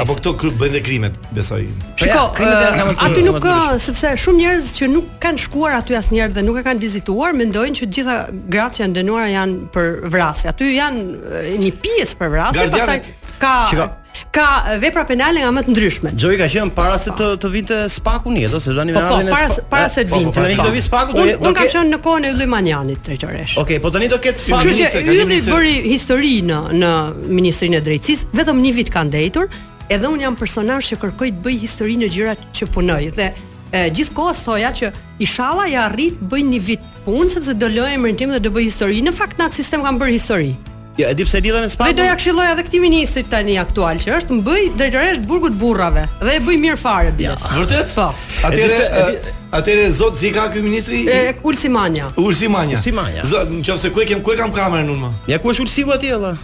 Apo këto kry, bëjnë dhe krimet, besoj. Shiko, uh, aty nuk ka, sepse shumë njerëz që nuk kanë shkuar aty asnjëherë dhe nuk e kanë vizituar, mendojnë që të gjitha gratë që janë të dënuara janë për vrasje. Aty janë një pjesë për vrasje, pastaj ka Shiko, ka vepra penale nga më të ndryshme. Xhoj ka qenë para se të të vinte SPAK-u në jetë, se tani po, po, vjen para se para se të vinte. Tani do vijë SPAK-u do të do të ketë. Unë kam qenë në kohën e Ylli Manjanit, drejtore. Okej, okay, po tani do ketë fat Kështu që Ylli bëri histori në në Ministrinë e Drejtësisë, vetëm një vit ka ndejtur, edhe unë jam personazh që kërkoj të bëj histori në gjërat që punoj dhe e, gjithë kohë thoja që ishalla ia arrij të bëj një vit punë sepse do lë emrin tim dhe do bëj histori. Në fakt në atë sistem kam bërë histori. Jo, e di pse lidhen me Spaku. Dhe do ia këshilloja edhe këtij ministrit tani aktual që është më bëj drejtoreshë burgut burrave dhe e bëj mirë fare biles. Ja, vërtet? Po. Atëherë Atëherë zoti si e ka ky ministri? E Ulsi Manja. Ulsi Manja. Ulsi Manja. Zoti, nëse ku e kem ku e kam kamerën unë më? Ja ku është Ulsi më atje valla.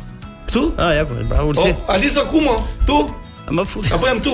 Ktu? Ah, ja, po, bravo Ulsi. Oh, Alisa ku më? Tu? Më fut. Apo jam tu.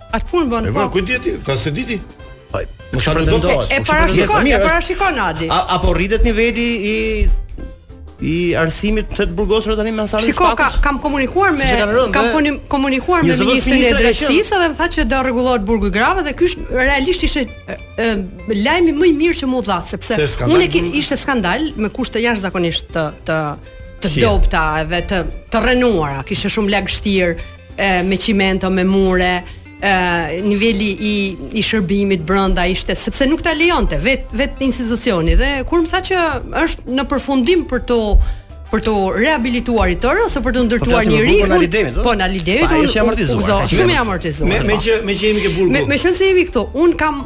Atë punë bën. E bën, po. ku di ti? Ka e di ti. Po, po sa do të E po, parashikon, e parashikon Adi. A, apo rritet niveli i i arsimit të të burgosur tani me asaj Shiko, ka, kam komunikuar me kam dhe, komunikuar me ministrin e drejtësisë dhe më tha që do rregullohet burgu i grave dhe ky është realisht ishte lajmi më i mirë që më u dha sepse unë ishte skandal me kushte jashtëzakonisht të të të dobëta edhe të të rrenuara, kishte shumë lagështirë, me çimento, me mure, ë niveli i i shërbimit brenda ishte sepse nuk ta lejonte vetë vetë institucioni dhe kur më tha që është në përfundim për të për t'u rehabilituar i tërë ose për t'u ndërtuar një i ri. Po na lidhemi. Po është amortizuar. Shumë i amortizuar. Me meqë meqë jemi ke burgu. Me meqenëse jemi këtu, un kam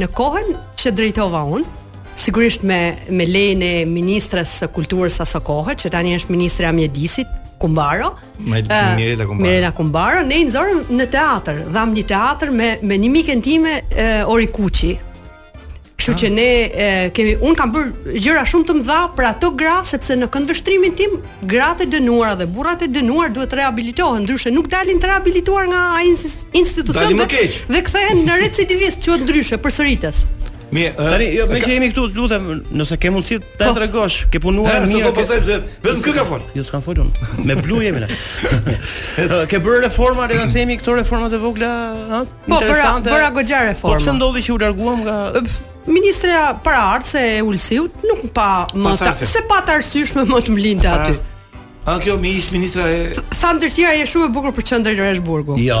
në kohën që drejtova un, sigurisht me me lejen e ministres së kulturës së asaj kohe, që tani është ministrja e mjedisit, Kumbaro. Ëh, Me ah, Mirela Kumbaro. Mirela Kumbaro, ne i nxorëm në teatër, dhamë një teatër me me një miken time uh, Ori Kuçi. Kështu ah. që ne e, kemi un kam bërë gjëra shumë të mëdha për ato gra sepse në këndvështrimin tim gratë e dënuara dhe burrat e dënuar duhet të rehabilitohen, ndryshe nuk dalin të rehabilituar nga institucioni dhe, dhe kthehen në recidivistë, quhet ndryshe përsëritës. Mirë, tani jo, meqë jemi këtu, lutem, nëse ke mundësi ta po. tregosh, ke punuar mirë. Nëse do të thotë vetëm kë ka fol. Jo, s'kam folun. Me blu jemi ne. Ke bërë reforma, le ta themi këto reforma të vogla, ha? Po, interesante. Po, bëra goxha reforma. Po pse ndodhi që u largove nga Ministrja paraardhëse e Ulsit nuk pa më ta, s'e pa të arsyshme më të më linte aty. A kjo mi ish ministra e... Tha ndër të tjera je shumë e bukur për të qenë drejtoreshë burgu. Jo.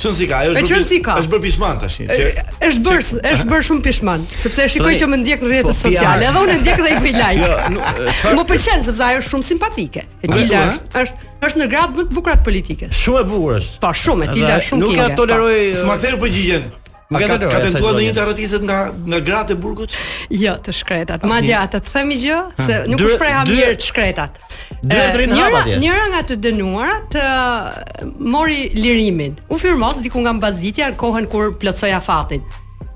Çon si ka, ajo është bërë si është bërë pishman tash. Është bërë, është bërë shumë pishman, sepse e shikoj që më ndjek në rrjetet po, sociale, edhe unë e ndjek dhe i bëj like. Jo, nuk, më pëlqen sepse ajo është shumë simpatike. Etilda është, është është nga gratë më të bukura të politikës. Shumë e bukur është. Po shumë, Etilda është shumë. Nuk ia toleroj. S'ma ktheu përgjigjen. A ka, ka tentuar ndonjë të arratiset nga nga gratë e burgut? Jo, të shkretat. Madje të të them një gjë se nuk u shpreha mirë të shkretat. Duhet rrin hapa atje. Njëra nga të dënuarat mori lirimin. U firmos diku nga mbasditja në kohën kur plotësohej afatin.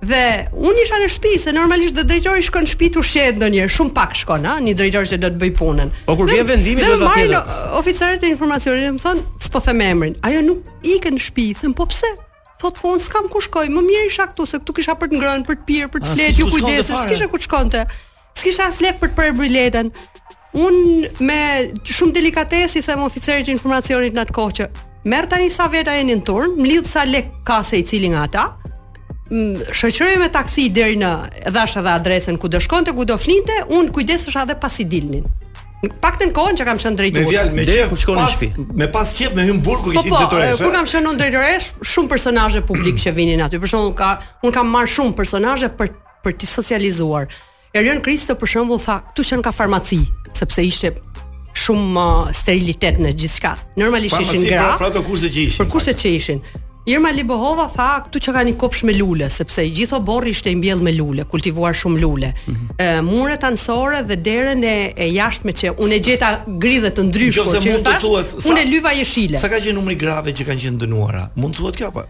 Dhe unë isha në shtëpi se normalisht do drejtori shkon në shtëpi të ushqehet ndonjëherë, shumë pak shkon, ha, një drejtor që do të bëj punën. Po kur vjen vendimi do ta thjellë. Oficerët e informacionit më thonë, s'po them emrin. Ajo nuk ikën në shtëpi, them po pse? Thotë po unë s'kam ku shkoj, më mirë isha këtu se këtu kisha për të ngrënë, për të pirë, për të fjetë, ju kujdesu, s'kisha ku të shkonte. S'kisha as lek për të prerë biletën. Unë me shumë delikatesë i them oficerit të informacionit në atë kohë që merr tani sa veta jeni në turn, mblidh sa lek ka secili nga ata. Shoqëroje me taksi deri në dhash edhe adresën ku do shkonte, ku do flinte, unë kujdesesha edhe pasi dilnin. të paktën kohën që kam qenë drejtuese. Me fjalë, me qef, kur shkon në shtëpi. Me pas qef me hyn burgu që po, ishte drejtues. Po, kur kam qenë unë drejtore, shumë personazhe publike që vinin aty. Për shembull, unë kam marrë shumë personazhe për për t'i socializuar. Erion Kristo për shembull tha, "Këtu qenka farmaci, sepse ishte shumë uh, sterilitet në gjithçka. Normalisht ishin gra. Pra, pra ato kushte që ishin. Për kushtet që ishin. Irma Libohova tha këtu qenka një kopsht me lule, sepse i gjithë oborri ishte i mbjellë me lule, kultivuar shumë lule. Mm -hmm. muret anësore dhe derën e, e jashtme që unë e gjeta gri dhe të ndryshkur që mund të thuhet, unë e lyva jeshile. Sa ka qenë numri i grave që kanë qenë të dënuara? Mund të thuhet kjo apo?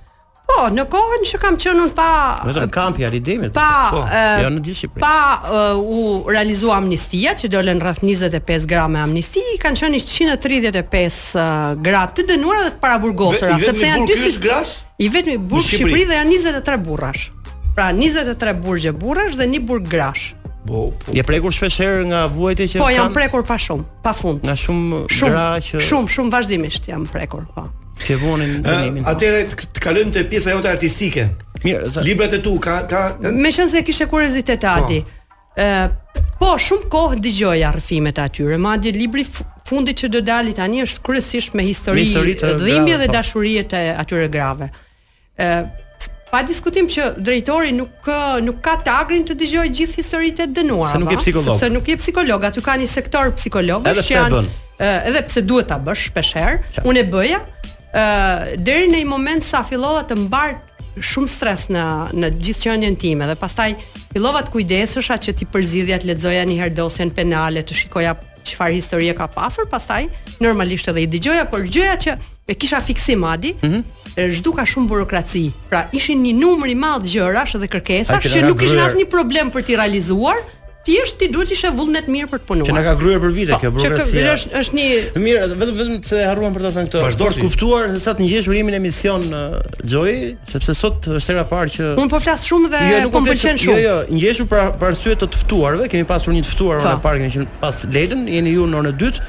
Po, në kohën që kam qenë unë pa vetëm kampi Ali Demit. Pa, po, e, jo në gjithë Shqipërinë. Pa e, u realizua amnistia që dolën rreth 25 gra me amnisti, kanë qenë 135 gra të dënuara dhe të paraburgosura, sepse janë dy sisteme. Grash? I vetmi burg në Shqipëri dhe janë 23 burrash. Pra 23 burgje burrash dhe një burg grash. Po, po. Je prekur shpesh herë nga vuajtje që Po, jam prekur pa shumë, pa fund. Nga shumë, shumë gra që Shumë, shumë vazhdimisht jam prekur, po. Që vuanin dënimin. Po. Atëherë të kalojmë te pjesa jote artistike. Mirë, librat e tu ka ka Meqenëse kishe kuriozitet po. Adi. E, po, shumë kohë dëgjoja rrëfimet e atyre, madje libri i fundit që do dali tani është kryesisht me histori, histori dhimbje dhe po. dashurie të atyre grave. Ë pa diskutim që drejtori nuk nuk ka tagrin të dëgjojë gjithë historitë e të dënuarave. Se nuk je psikolog. Se nuk je psikolog, aty ka një sektor psikologësh që janë edhe pse duhet ta bësh shpesh herë. Unë e bëja, deri në një moment sa fillova të mbar shumë stres në në gjithë qenien time dhe pastaj fillova të kujdesesha që t'i përzgjidhja të lexoja një herë dosjen penale, të shikoja çfarë historie ka pasur, pastaj normalisht edhe i dëgjoja, por gjëja që e kisha fiksim Adi, mm -hmm. zhduka shumë burokraci. Pra ishin një numër i madh gjërash dhe kërkesash që nuk kishin asnjë problem për t'i realizuar, Thjesht ti duhet të kishe vullnet të mirë për të punuar. Që na ka kërdisur për vite po, kjo burokracia. Që është është një Mirë, vetëm vetëm se e harruam për ta thënë këtë. Vetëm për të kuptuar se sa të ngjeshur jemi në emision Joy, sepse sot është hera e parë që Unë po flas shumë dhe jo, po më pëlqen shumë. Jo, jo, ngjeshur për për arsye të të ftuarve, kemi pasur një të ftuar orën e po. parë, kemi qenë pas Lelën, jeni ju në orën e dytë.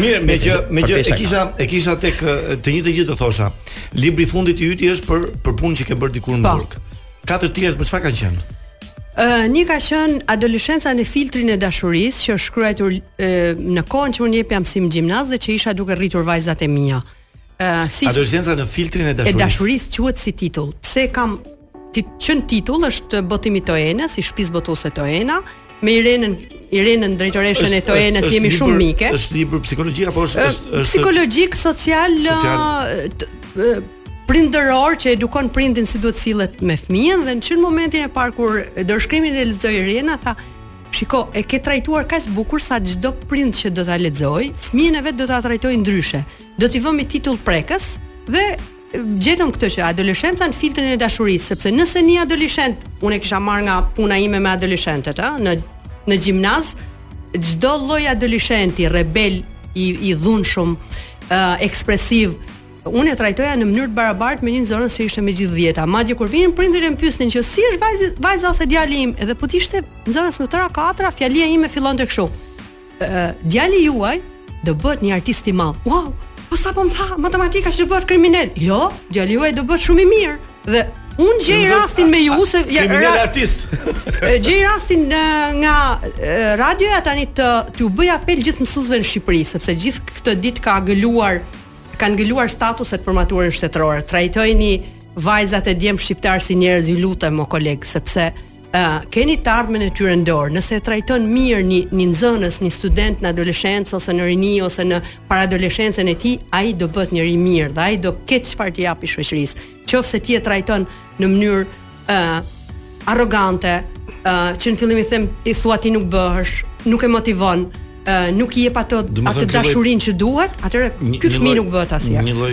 Mirë, meqë meqë e kisha e kisha tek të njëjtën gjë do thosha. Libri i fundit i yti është për për punën që ke bërë dikur në po. burg. Katër të tjerët për çfarë kanë qenë? Ë, uh, një ka qenë adoleshenca në filtrin e dashurisë që është shkruajtur uh, në kohën që unë jepja mësim në gjimnaz dhe që isha duke rritur vajzat e mia. Ë, Uh, si Adoleshenca në filtrin e dashurisë. E dashurisë quhet si titull. Pse e kam ti qen titull është botimi Toena, si shtëpisë botuese Toena, me Irenën Irenën drejtoreshen e Toenës jemi shumë mike. Është libër psikologjik apo është është është psikologjik social, social. prindëror që edukon prindin si duhet sillet me fëmijën dhe në që në momentin e parë kur dorëshkrimin e lexoi Irena tha Shiko, e ke trajtuar kaq bukur sa çdo prind që do ta lexojë, fëmijën e vet do ta trajtojë ndryshe. Do t'i vëmë titull prekës dhe gjetëm këtë që adoleshenca në filtrin e dashurisë, sepse nëse një adoleshent, unë e kisha marrë nga puna ime me adoleshentët, ë, në në gjimnaz, çdo lloj adoleshenti rebel i i dhunshëm, ë ekspresiv, Unë e trajtoja në mënyrë të barabartë me një nxënës që ishte me gjithë dhjeta. Madje kur vinin prindërit e më pyesnin që si është vajza, vajza ose djali im, edhe po të ishte nxënës me tëra katra, fjalia ime fillonte kështu. Ë, djali juaj do bëhet një artist i madh. Wow, po sapo më tha matematika që do bëhet kriminal. Jo, djali juaj do bëhet shumë i mirë. Dhe Unë gjej rastin me ju se ja, ra, artist. gjej rastin nga, nga radioja tani të t'u bëj apel gjithë mësuesve në Shqipëri, sepse gjithë këtë ditë ka gëluar kanë gëluar statuset për maturën shtetërore. Trajtojini vajzat e djemtë shqiptarë si njerëz, ju lutem o kolegë, sepse ë uh, keni të ardhmen e tyre në dorë. Nëse e trajton mirë një një nxënës, një student në adoleshencë ose në rini ose në paraadoleshencën e tij, ai do bëhet njeri i mirë dhe ai do ketë çfarë të japi shoqërisë. Qoftë se ti e trajton në mënyrë ë arrogante, ë që në fillim i them i thua ti nuk bëhesh, nuk e motivon, ë nuk i jep atë atë dashurinë që duhet, atëherë ky fëmijë nuk bëhet asgjë. Një lloj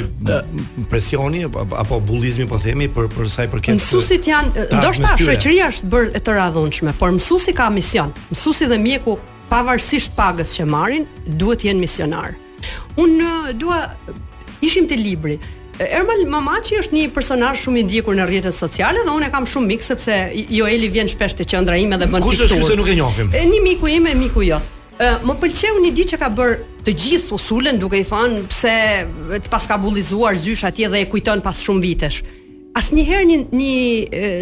presioni apo apo bullizmi po themi për për sa i përket mësuesit janë, ndoshta shoqëria është bërë e tëra e dhunshme, por mësuesi ka mision. Mësuesi dhe mjeku pavarësisht pagës që marrin, duhet të jenë misionarë. Unë uh, dua ishim te libri. Ermal Mamaqi është një personazh shumë i ndjekur në rrjetet sociale dhe unë e kam shumë mik sepse Joeli vjen shpesh te qendra ime dhe bën Kush është ky se nuk e njohim? E një miku im e miku jot. Ë më pëlqeu një ditë që ka bërë të gjithë usulen duke i thënë pse të paska bullizuar zysha atje dhe e kujton pas shumë vitesh. Asnjëherë një një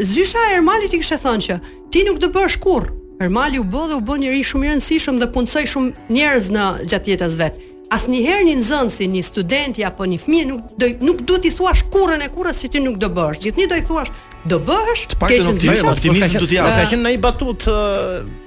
zysha e Ermalit i kishte thënë që ti nuk do bëhesh kurrë. Ermali u bë dhe u bë njeri shumë i rëndësishëm dhe punësoi shumë njerëz në gjatë jetës vet. Asnjëherë një nxënësi, një studenti apo një fëmijë nuk do nuk duhet i thuash kurrën e kurrës se ti nuk do bëhesh. Gjithnjë do i thuash do bëhesh, keq të zysha. Optimizëm do të japësh. Ka qenë në një batutë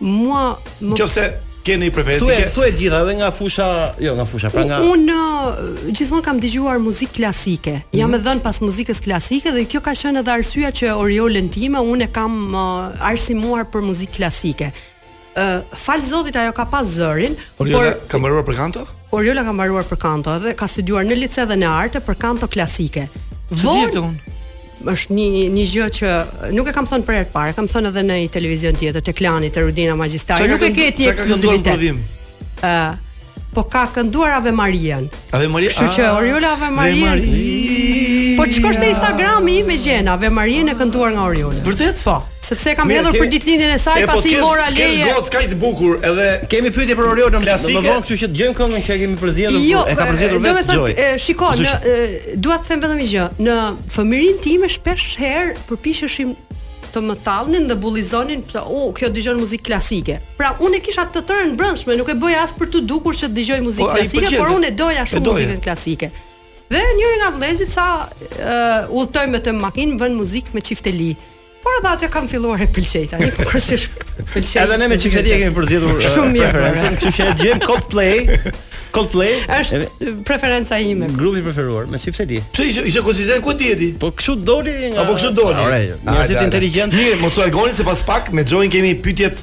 Mua më Nëse ke një preferencë. Thuaj, thuaj të gjitha edhe nga fusha, jo nga fusha, pra nga Unë uh, gjithmonë kam dëgjuar muzikë klasike. Mm -hmm. Jam e dhënë pas muzikës klasike dhe kjo ka qenë edhe arsyeja që Oriolën time unë kam uh, arsimuar për muzikë klasike. Ë, uh, falë Zotit ajo ka pas zërin, Oriola, por ka mbaruar për kanto? Oriola ka mbaruar për kanto dhe ka studiuar në lice dhe në arte për kanto klasike. Vonë është një një gjë që nuk e kam thënë për herë të parë, kam thënë edhe në një televizion tjetër te Klani te Rudina Magjistari, nuk e ke ti ekskluzivitet. Ë po ka kënduar Ave Marian. Ave Marian. Kështu që ah, Oriola Ave Marian. Po shkosh te Instagrami me gjen Ave Marian e kënduar nga Oriola. Vërtet? Po. Sepse e kam Mirë, hedhur kemi- për ditëlindjen e saj E, po pasi i kes- mora Kesh leje. gocë kaq të bukur edhe Kemi pyetje për Oriolën Klasike. Më vonë, kështu që dëgjojmë këngën që e kemi përzgjedhur. Jo, por e ka përzgjedhur do vetë me thënë, Joy. e, shiko, Kështu në që- e, dua të them vetëm një gjë. Në fëmijërinë time shpesh herë përpiqeshim të më tallnin dhe bullizonin, pse, "O, kjo dëgjon muzikë klasike." Pra, unë e kisha të tërën brendshme, nuk e bëja as për t'u dukur që të dëgjoj muzikë Po, ai klasike, pëlqente. por unë e doja E shumë doje. muzikën klasike. Dhe njëri nga vëllezërit sa uh, udhëtoj me të në makinë, vën muzikë me çifteli. Por edhe atë kam filluar e pëlqej tani, po kryesisht pëlqej. Edhe ne me çifteli e kemi përzgjedhur eh, shumë mirë preferencën, që fjalë djem Coldplay. Coldplay është edhe... preferenca ime. Grupi i preferuar me çifteli Pse ishte ishte konsideruar ku ti e di? Po kështu doli nga Apo kështu doli. Ore, njerëzit inteligjentë. Mirë, mos u largoni se pas pak me Join kemi pyetjet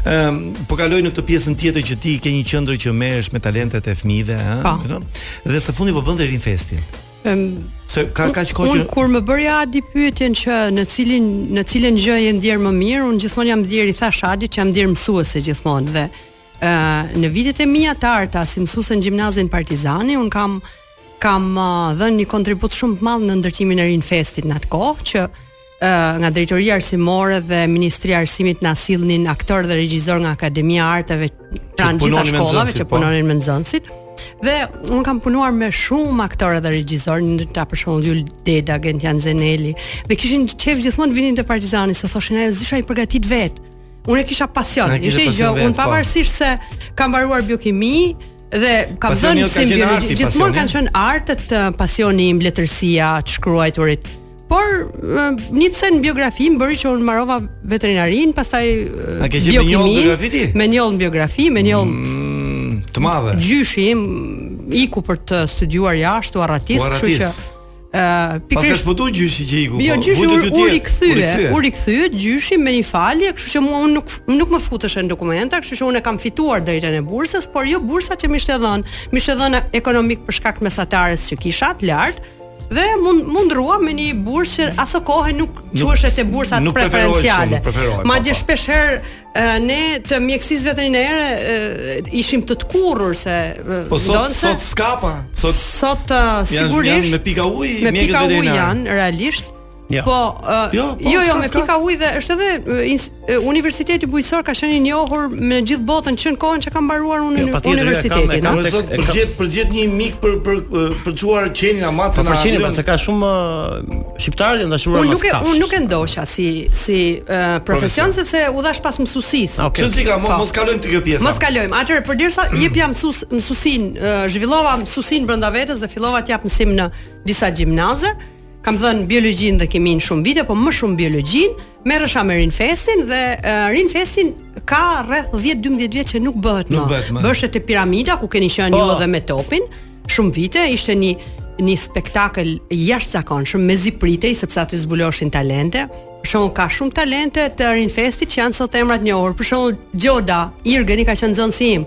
Ëm, um, po kaloj në këtë pjesën tjetër që ti ke një qendër që merresh me talentet e fëmijëve, ëh, po. këto. Dhe së fundi po bën dhe Rinfestin. Ëm, se ka kaq kohë. Un kur më bëri Adi pyetjen që në cilin në cilën gjë je ndjerë më mirë, unë gjithmonë jam ndjerë i thashë Adi që jam ndjerë mësuese gjithmonë dhe ë në vitet e mia të arta si mësuese në gjimnazin Partizani, un kam kam uh, dhënë një kontribut shumë të madh në ndërtimin e Rinfestit në atë kohë që nga drejtoria arsimore dhe ministria e arsimit na sillnin aktorë dhe regjisorë nga Akademia e Arteve pranë gjitha shkollave që po. punonin me nxënësit. Dhe un kam punuar me shumë aktorë dhe regjisorë, ndër ta për shembull Jul Deda, Gentian Zenelaj, dhe kishin qejf gjithmonë vinin te Partizani, se thoshin ajo zysha i përgatit vetë. Unë e kisha pasion, ishte gjë, un po. pavarësisht se kam mbaruar biokimi, dhe kam dhënë si biologji, gjithmonë kanë qenë artet pasioni im, letërsia, të shkruajturit, Por një cen në biografi më bëri që unë mbarova veterinarin, pastaj A ke qenë me njollë biografi ti? Me njollë biografi, me një mm, të madhe. Gjyshi im iku për të studiuar jashtë u arratis, kështu që ë uh, pikërisht pas futu gjyshi që iku. Jo, po, gjyshi u, u rikthye, u rikthye gjyshi me një falje, kështu që mua unë nuk nuk më futesh në dokumenta, kështu që unë e kam fituar të drejtën e bursës, por jo bursa që më ishte dhënë, më ishte dhënë ekonomik për shkak të mesatares që kisha të lartë. Dhe u nderuam me një bursë që aso kohë nuk quheshe bursa preferenciale. Nuk preferohet. Madje po, po. shpesh herë ne të mjekësisë veterinare ishim të tkurrur se po, sot, donse sot s'ka pa, sot sot sigurisht janë me pika uji, me pika uji janë realisht. Jo. Po, uh, jo, po, jo, jo, me pika ujë dhe është edhe uh, Universiteti Bujqësor ka qenë i njohur në gjithë botën që në kohën që kam mbaruar unë jo, në universitetin. Jo, patjetër, sot për gjithë për gjithë një mik për për për çuar qenin a macen. Po qenin pas ka shumë shqiptarë që janë dashur mas. Unë nuk e unë nuk e ndoqa si si uh, profesion sepse u dhashë pas mësuesisë. Ah, okay. Çuçi ka po. mos kalojmë te kjo pjesë. Mos kalojmë. Atëherë përderisa jep jam mësues mësuesin, uh, zhvillova mësuesin brenda vetes dhe fillova të jap mësim në disa gjimnaze. kam dhënë biologjinë dhe kiminë shumë vite, po më shumë biologjinë, merresha me rinfestin dhe uh, rinfestin ka rreth 10-12 vjet që nuk bëhet më. më. Bëhej te piramida ku keni qenë ju po. dhe me topin, shumë vite ishte një një spektakël i jashtëzakonshëm mezi pritej sepse aty zbuloshin talente. Për shembull ka shumë talente të rinfestit që janë sot emra të njohur. Për shembull Gjoda, Irgeni ka qenë nxënësi im.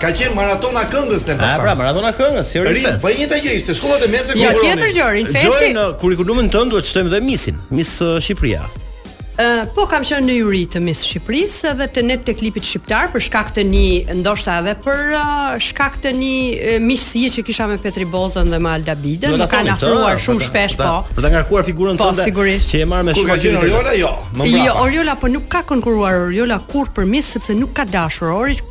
Ka qenë maratona e këngës në Elbasan. Ah, pra, maratona e këngës, si Rin Fest. Po e njëjta gjë ishte, shkollat e mesme konkurronin. Ja tjetër gjë, Rin Festi. Jo, në kurrikulumin tënd duhet të shtojmë dhe Misin, Mis uh, Shqipëria. Ë, uh, po kam qenë në juri të Mis Shqipërisë dhe te Netët e Klipit shqiptar për shkak të një, ndoshta edhe për uh, shkak të një uh, miqësie që kisha me Petri Bozën dhe me Alda Bidën, më kanë afruar shumë shpesh, po. Për ta ngarkuar figurën po, tënde. Po, sigurisht. Që e marr me shumë. Kur ka qenë Oriola, jo, më brapa. Jo, Oriola po nuk ka konkurruar Oriola kurrë për Mis sepse nuk ka dashur Oriola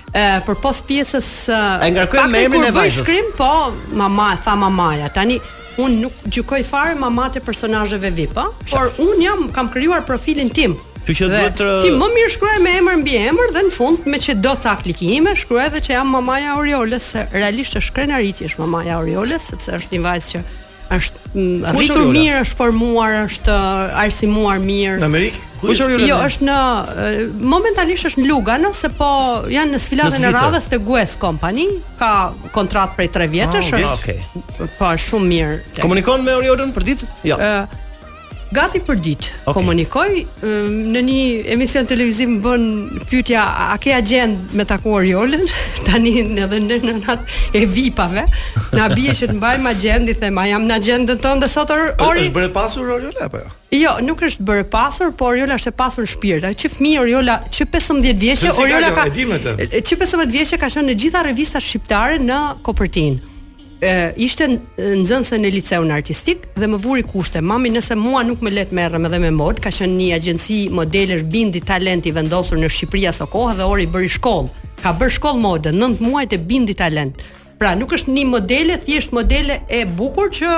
ë përpos pjesës së E ngarkojmë me emrin e vajzës. Shkrim, po, mama, tha mamaja. Tani unë nuk gjykoj fare mamatë e personazheve VIP, po, por unë jam kam krijuar profilin tim. Kjo që duhet të Ti më mirë shkruaj me emër mbiemër dhe në fund meqë do ca klikime, shkruaj edhe që jam mamaja e Oriolës, se realisht është krenari të jesh mamaja e Oriolës, sepse është një vajzë që Është rritur mirë, është formuar, është arsimuar mirë. Në Amerikë? Ku është Oriola? Jo, është në momentalisht është në Lugano, se po janë në sfilatën e radhës te Guess Company, ka kontratë prej 3 vjetësh. Ah, okay. Po është shumë mirë. Komunikon me Oriolën për ditë? Jo. Ja. Gati për ditë. Okay. Komunikoj në një emision televiziv më bënë pyetjen a ke agjendë me taku Oriolën? Tani edhe ne nënat e vipave. Na bie që të mbajmë agjendë, i them, a jam në agjendën tënde sot Ori, Ori. Është bërë e pasur Oriola apo jo? Jo, nuk është bërë e pasur, por Oriola është e pasur në shpirt. Që fëmijë Oriola që 15 vjeçe, Oriola ka. Që 15 vjeçe ka qenë në të gjitha revistat shqiptare në kopertinë. ishte nxënëse në liceun artistik dhe më vuri kushte mami nëse mua nuk më le të merrem edhe me modë ka qenë një agjenci modelesh bindi talent i vendosur në Shqipëri aso kohë dhe ori bëri shkollë ka bërë shkollë mode 9 muaj te bindi talent pra nuk është një modele thjesht modele e bukur që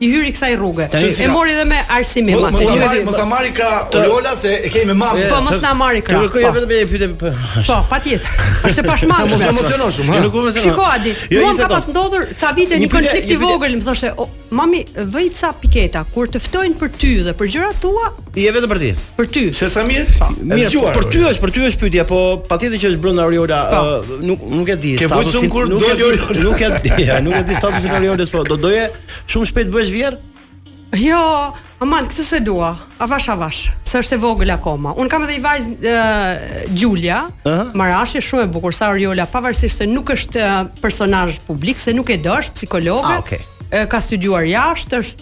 i hyri kësaj rruge. E mori dhe me arsimim po, atë. Mos ta mos ta marrë krah Oriola se e kemi me mafë. Po mos na marrë krah. Të kërkoj, po, vetëm një pyetje. Po, po patjetër. Është e pashmangshme. Mos emocionohesh shumë, ha. Nuk emocionohem. Shiko Adi, jo, mua ka pas ndodhur ca vite një konflikt i vogël, më thoshte, "Mami, vëri ca piketa kur të ftojnë për ty dhe për gjërat tua, Jo vetëm për ty. Për ty. Se sa mirë? Po. Mirë, zgjuar, për ty është, për ty është pyetja, po patjetër që është brenda Oriola, po. ë, nuk nuk e di Ke vuajt statusin. shumë kur nuk e doli di- Oriola. Nuk e di, ja, nuk e di statusin e Oriolës, po do doje shumë shpejt të bëhesh vjehërr? Jo, aman, këtë s'e dua. Avash avash, se është e vogël akoma. Un kam edhe një vajzë ë, Xhulia, Aha. Marashi shumë e bukur, sa Oriola, pavarësisht se nuk është ë, personazh publik, se nuk e do, është psikologe. Ah, okay. ë, Ka studiuar jashtë, është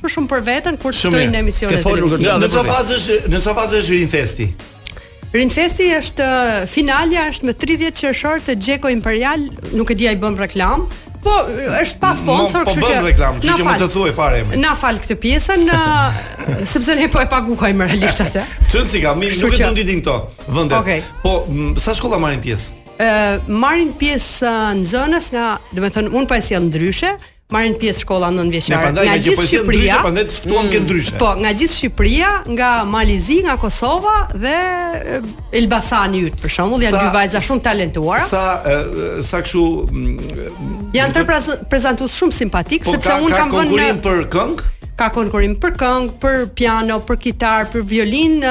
Më shumë për veten kur të ftojnë në emisione televizive. Në çfarë faze është, në çfarë faze është Rinfesti? Rinfesti është finalja është më 30 qershor të Gjeko Imperial, nuk e di a i bëj reklamë, Po, është pa sponsor, po kështu që. Po bën reklamë, kështu që mos e thuaj fare emrin. Na fal këtë pjesën, në sepse ne po e paguajmë realisht atë. Çon si kam, nuk e duam ditin këto vende. Okay. Po, sa shkolla marrin pjesë? Ë, marrin pjesë nxënës nga, domethënë, un po e sjell ndryshe, marrin pjesë shkolla nëntëvjeçare nga gjithë Shqipëria. Ne prandaj të ftuam mm, ndryshe. Po, nga gjithë Shqipëria, nga Mali i Zi, nga Kosova dhe Elbasani yt për shembull, janë dy vajza shumë të talentuara. Sa sa kështu mm, janë dhe prezantues shumë simpatikë po, sepse un kam vënë konkurrim për këngë ka konkurrim për këngë, për piano, për kitarë, për violinë,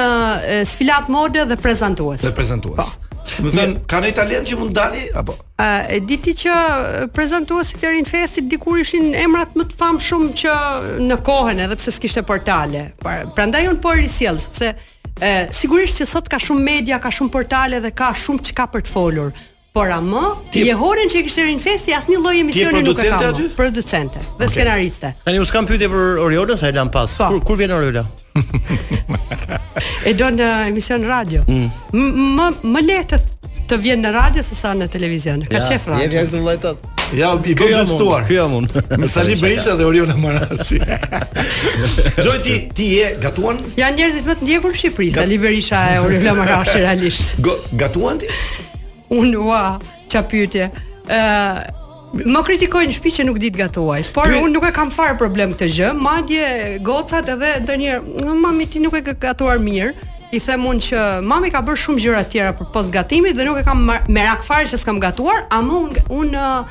sfilatë mode dhe prezantues. Dhe prezantues. Po. Domethënë, ka një talent që mund të dali? Apo? A e di ti që prezantuesit e Rinfestit dikur ishin emrat më të famshëm që në kohën edhe pse s'kishte portale. Pra, prandaj un po e risjell sepse e, sigurisht që sot ka shumë media, ka shumë portale dhe ka shumë çka për të folur. Por ama, atë jehonën që kishte Rinfesti asnjë lloj emisioni nuk e ka. Producente. Dhe okay. skenariste. Tani un s'kam pyetje për Oriolën, se e lamë pas. Po. Kur kur vjen Oriola? e do në emision radio. Mm. Më e lehtë të vjen në radio se sa në televizion. Ka ja, qejf radion. Jemi ashtu vëllajtat. Ja, i bëj të ftuar. Ky jam unë. Me Sali Berisha dhe Oriola Marashi. Joj ti ti a gatuan? Janë njerëzit më të ndjekur në Shqipëri, Gat... Sali Berisha e Oriola Marashi realisht. Gatuan ti? Unë ua, ça pyetje. Ë Më kritikojnë në shtëpi që nuk di të gatuaj, por unë nuk e kam fare problem këtë gjë. Madje gocat edhe ndonjëherë, mami ti nuk e ke gatuar mirë. I them unë që mami ka bërë shumë gjëra të tjera përpos gatimit dhe nuk e kam merak fare që s'kam gatuar, ama unë unë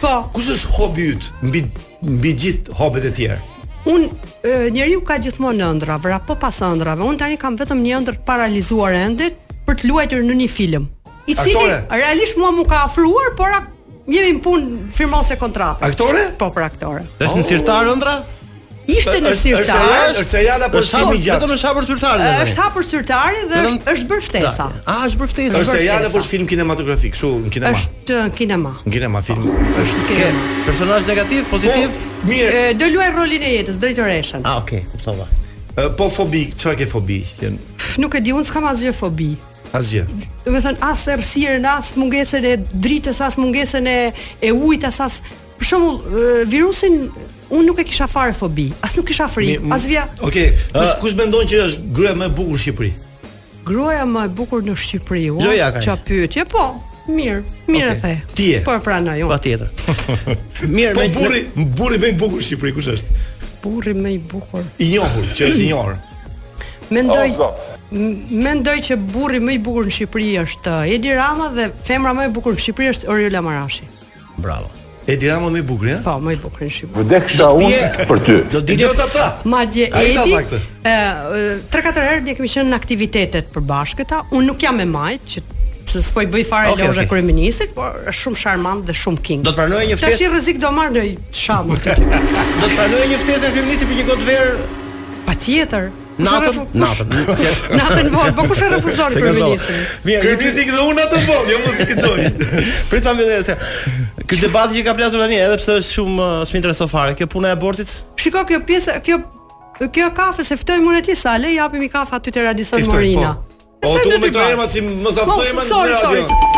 Po. Kush është hobi yt mbi mbi gjithë hobet e tjera? Un njeriu ka gjithmonë ëndrra, vrapon pas ëndrrave. Un tani kam vetëm një ëndër të parealizuar ende për të luajtur në një film. I cili Aktore. realisht mua më është ofruar, por ak- jemi në punë firmosje kontrate. Aktore? Po për aktore. Është në sirtar ëndrra? Ishte në sirtar. Është serial apo është film i gjatë? Vetëm është hapur sirtari. Është hapur sirtari dhe është është bërë ftesa. A është bërë ftesa? Është serial apo është film kinematografik, kështu në kinema? Është në kinema. Në kinema film. Është ke personazh negativ, pozitiv? Po, mirë. Do luaj rolin e jetës, drejtoreshën. Ah, okay, kuptova. Po fobi, çfarë ke fobi? Nuk e di, unë s'kam asgjë fobi. Asgjë. Do të thotë as errësirën, as mungesën e dritës, as mungesën e e ujit, as as Për shembull, virusin unë nuk e kisha fare fobi, as nuk kisha frikë, as vija. Okej, okay. kush, kush mendon që është gruaja më e bukur në Shqipëri? Gruaja më e bukur në Shqipëri, u jo, ç'a pyetje, po, mirë, mirë okay. the. Ti je. Po e pranoj unë. Patjetër. mirë, po burri, burri më i bukur në Shqipëri kush është? Burri më i bukur. I njohur, që është i njohur. Mendoj oh, mendoj që burri më i bukur në Shqipëri është uh, Edi Rama dhe femra më e bukur në Shqipëri është Oriola Marashi. Bravo. Edi Rama më i bukur, ja? Po, më i bukur në Shqipëri. Vdeksha unë për ty. Do të ditë ata ta. Madje Edi. Ë, tre katër herë ne kemi qenë në aktivitete të përbashkëta. Unë nuk jam e majtë që të s'po i bëj fare okay, lozhë okay. kryeministrit, por është shumë charmant dhe shumë king. Do të pranoje një ftesë. Tash rrezik do marr dhe sharje aty. do të pranoje një ftesë kryeministrit për një gotë verë. Patjetër. Natën, natën, natën vonë, po kush e refuzon kryeministrin? Mirë, ky bizik dhe unë natën vonë, jo mos i kiçoj. Prit tani vetë. Ky debati që ka plasur tani, edhe pse është shumë uh, s'më intereson fare, kjo puna e abortit. Shiko kjo pjesë, kjo kjo kafe se ftojmë ne ti sa t'i, japim i kafe aty te Radison Morina. Po. Po t'i themi emrat se më s'a thënë më në radio.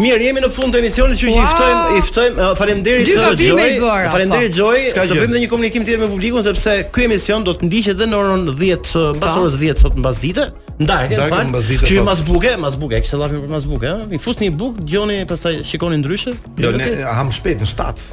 Mirë, jemi në fund të emisionit që wow. i ftojmë, i ftojmë. Faleminderit Sir Joy. Faleminderit Joy. Do bëjmë edhe një komunikim tjetër me publikun sepse ky emision do të ndiqet edhe në orën 10, mbas orës 10 sot mbasdite. Ndaj, në fakt. Që ju mas buke, mas buke, e kishte llafin për mas buke, ëh. I fusni buk, dëgjoni pastaj shikoni ndryshe. Jo, ne ham shpejt në 7.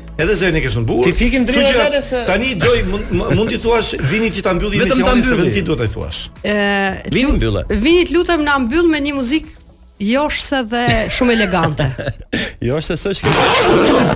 Edhe zërin e ke shumë të bukur. Ti fikim drejt Kështu që Realit se- Tani Joy mund m- mund t'i thuash vini që ta mbylli Vetëm ta emisionin se mbylli. vetëm ti duhet ta thuash. Ë, Vini t'lu- mbylle. Vini të lutem na mbyll me një muzikë joshëse dhe shumë elegante. Joshëse s'është kjo.